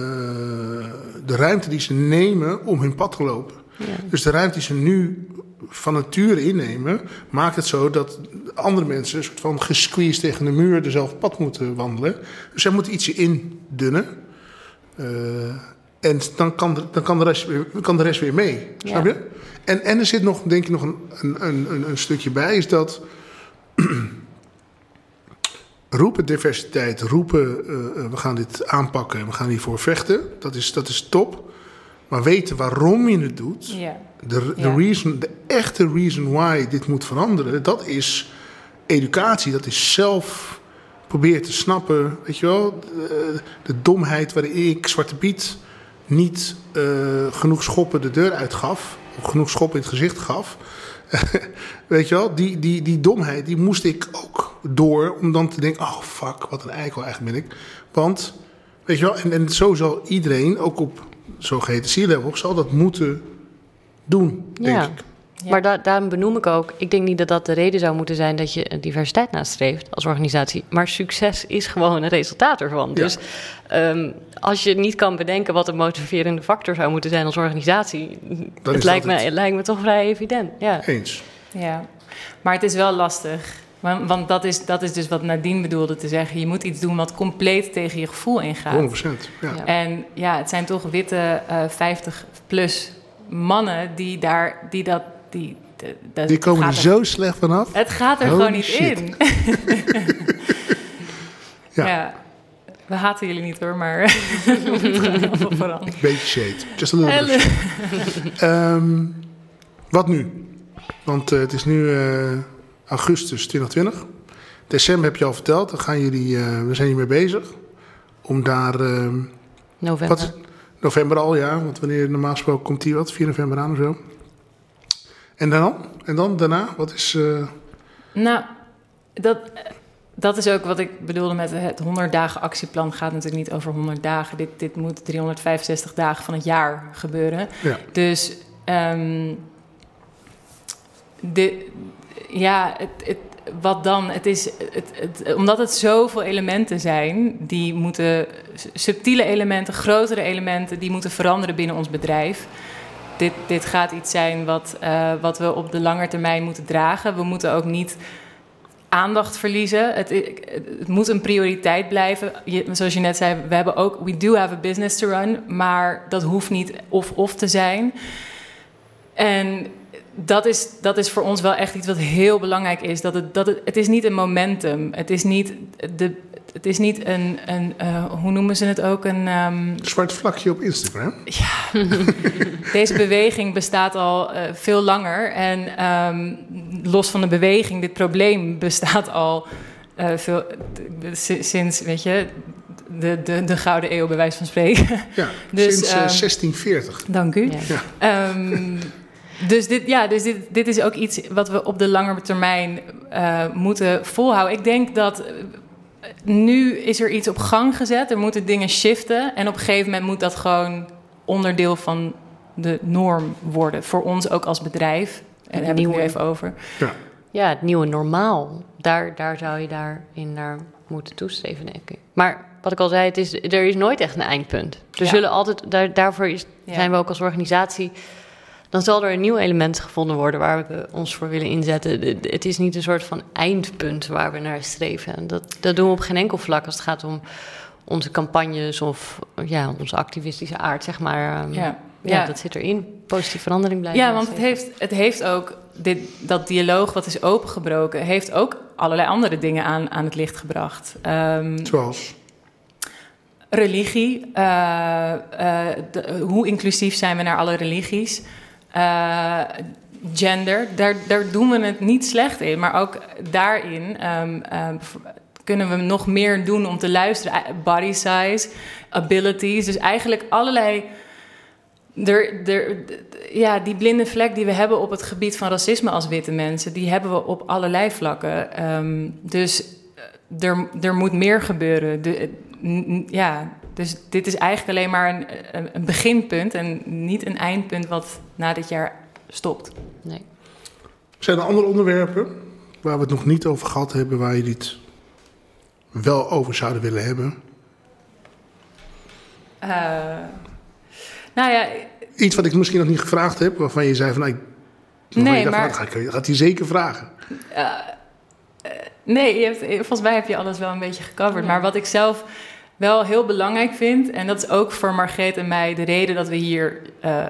de ruimte die ze nemen om hun pad te lopen. Ja. Dus de ruimte die ze nu van nature innemen, maakt het zo dat andere mensen een soort van gesqueezed tegen de muur dezelfde pad moeten wandelen. Dus zij moeten ietsje indunnen. Uh, en dan kan, de, dan kan, de rest weer, kan de rest weer mee. Ja. Snap je? En, en er zit nog, denk ik, nog een, een, een, een stukje bij, is dat. [CLEARS THROAT] roepen diversiteit, roepen uh, we gaan dit aanpakken, we gaan hiervoor vechten, dat is, dat is top. Maar weten waarom je het doet, ja. De, de, ja. reason, de echte reason why dit moet veranderen, dat is educatie, dat is zelf proberen te snappen, weet je wel, de, de domheid waarin ik, Zwarte Piet, niet uh, genoeg schoppen de deur uitgaf, of genoeg schoppen in het gezicht gaf. [LAUGHS] Weet je wel, die, die, die domheid, die moest ik ook door om dan te denken: oh fuck, wat een eikel eigenlijk ben ik. Want Weet je wel, en, en zo zal iedereen, ook op zogeheten C-level, zal dat moeten doen, denk Ja. ik. Ja. Maar da daarom benoem ik ook, ik denk niet dat dat de reden zou moeten zijn dat je diversiteit nastreeft als organisatie. Maar succes is gewoon een resultaat ervan. Ja. Dus ehm, als je niet kan bedenken wat een motiverende factor zou moeten zijn als organisatie, het is lijkt, dat me, het. het lijkt me toch vrij evident. Ja. Eens. Ja, maar het is wel lastig. Want, want dat, is, dat is dus wat Nadine bedoelde te zeggen. Je moet iets doen wat compleet tegen je gevoel ingaat. 100%. Ja. Ja. En ja, het zijn toch witte 50-plus mannen die daar, die dat, die, de- Die komen er zo slecht vanaf. Het gaat er Holy gewoon niet shit. in. [LAUGHS] [LAUGHS] Ja. ja. We haten jullie niet hoor, maar [LAUGHS] veranderen. Beetje shade. Just a little bit shade. Ehm, wat nu? Want eh, het is nu eh, augustus 2020. December heb je al verteld. Dan gaan jullie, eh, we zijn hiermee bezig. Om daar, ehm, November. wat november al, ja. Want wanneer normaal gesproken komt die wat? 4 november aan of zo. En dan? En dan daarna? Wat is... eh, Nou, dat, dat is ook wat ik bedoelde met het 100 dagen actieplan. gaat natuurlijk niet over 100 dagen. Dit, dit moet 365 dagen van het jaar gebeuren. ja. Dus de, ja, het, het, wat dan? Het is, het, het, omdat het zoveel elementen zijn, die moeten, subtiele elementen, grotere elementen, die moeten veranderen binnen ons bedrijf. Dit, dit gaat iets zijn wat, eh, wat we op de lange termijn moeten dragen. We moeten ook niet aandacht verliezen. Het, het moet een prioriteit blijven. Je, zoals je net zei, we hebben ook, we do have a business to run, maar dat hoeft niet of-of te zijn. En dat is, dat is voor ons wel echt iets wat heel belangrijk is. Dat het, dat het, het is niet een momentum. Het is niet, de, het is niet een, een eh, hoe noemen ze het ook? Een, ehm, Zwart vlakje op Instagram. [LAUGHS] deze beweging bestaat al eh, veel langer. En ehm, los van de beweging, dit probleem bestaat al eh, veel, si- sinds, weet je, de, de, de Gouden Eeuw, bij wijze van spreken. Ja, [LAUGHS] Dus, sinds eh, ehm, 1640. Dank u. Ja. Ehm, dus dit, ja, dus dit, dit is ook iets wat we op de lange termijn eh, moeten volhouden. Ik denk dat eh, nu is er iets op gang gezet. Er moeten dingen shiften. En op een gegeven moment moet dat gewoon onderdeel van de norm worden. Voor ons ook als bedrijf. En daar heb ik het nu even over. Ja. Ja, het nieuwe normaal. Daar, daar zou je daarin naar moeten toestreven, denk ik. Maar wat ik al zei, het is, er is nooit echt een eindpunt. Er Ja. zullen altijd, daar, daarvoor is, Ja. zijn we ook als organisatie. Dan zal er een nieuw element gevonden worden waar we ons voor willen inzetten. Het is niet een soort van eindpunt waar we naar streven. En Dat, dat doen we op geen enkel vlak als het gaat om onze campagnes of ja, onze activistische aard, zeg maar. Ehm, Ja. ja, Ja. dat zit erin. Positieve verandering blijven. Ja, want het heeft, het heeft ook, dit, dat dialoog wat is opengebroken, heeft ook allerlei andere dingen aan, aan het licht gebracht. Ehm, Zoals? religie, eh, eh, de- hoe inclusief zijn we naar alle religies? Eh, gender, daar, daar doen we het niet slecht in, maar ook daarin ehm, ehm, kunnen we nog meer doen om te luisteren. Eh, Body size, abilities, dus eigenlijk allerlei. Er, er, ja, die blinde vlek die we hebben op het gebied van racisme als witte mensen, die hebben we op allerlei vlakken. Ehm, dus eh, er, er moet meer gebeuren. De, ja, dus dit is eigenlijk alleen maar een, een, een beginpunt en niet een eindpunt wat na dit jaar stopt. Nee. Zijn er andere onderwerpen waar we het nog niet over gehad hebben, waar jullie het wel over zouden willen hebben? Eh, nou ja, Iets wat ik misschien nog niet gevraagd heb, waarvan je zei van... Nou, ik, Nee, je dacht, maar- van, dat ga ik- gaat hij zeker vragen. Nee, je hebt, volgens mij heb je alles wel een beetje gecoverd. Maar wat ik zelf wel heel belangrijk vind, en dat is ook voor Margreet en mij de reden dat we hier eh,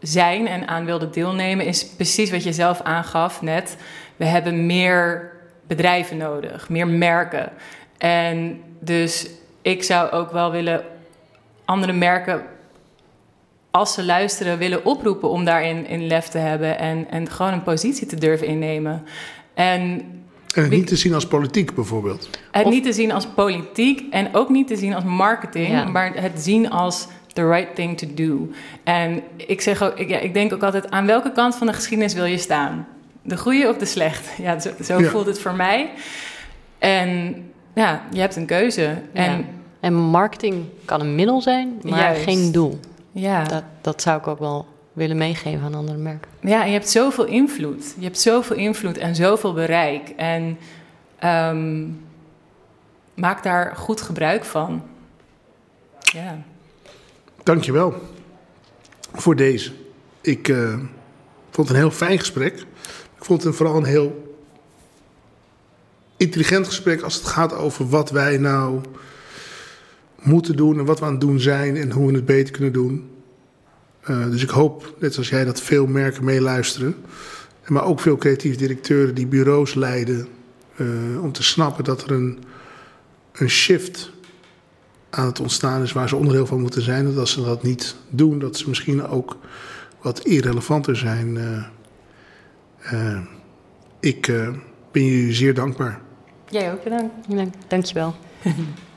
zijn en aan wilden deelnemen, is precies wat je zelf aangaf net. We hebben meer bedrijven nodig, meer merken. En dus ik zou ook wel willen andere merken, als ze luisteren, willen oproepen om daarin in lef te hebben en, en gewoon een positie te durven innemen. En En het niet te zien als politiek bijvoorbeeld. het Of- niet te zien als politiek en ook niet te zien als marketing, Ja. maar het zien als the right thing to do. En ik zeg ook, ik, ja, ik denk ook altijd, aan welke kant van de geschiedenis wil je staan? De goede of de slecht? [LAUGHS] Ja, zo, zo Ja. voelt het voor mij. En ja, je hebt een keuze. En En marketing kan een middel zijn, maar Juist. geen doel. Ja. Dat, dat zou ik ook wel willen meegeven aan andere merken. Ja, en je hebt zoveel invloed. Je hebt zoveel invloed en zoveel bereik. En ehm, maak daar goed gebruik van. Ja. Dankjewel voor deze. Ik eh, vond het een heel fijn gesprek. Ik vond het vooral een heel intelligent gesprek als het gaat over wat wij nou moeten doen en wat we aan het doen zijn en hoe we het beter kunnen doen. Eh, dus ik hoop, net zoals jij, dat veel merken meeluisteren. Maar ook veel creatieve directeuren die bureaus leiden. eh, om te snappen dat er een, een shift aan het ontstaan is waar ze onderdeel van moeten zijn. Dat als ze dat niet doen, dat ze misschien ook wat irrelevanter zijn. Eh, ik ben jullie zeer dankbaar. Jij ook bedankt. Dank je wel. [LAUGHS]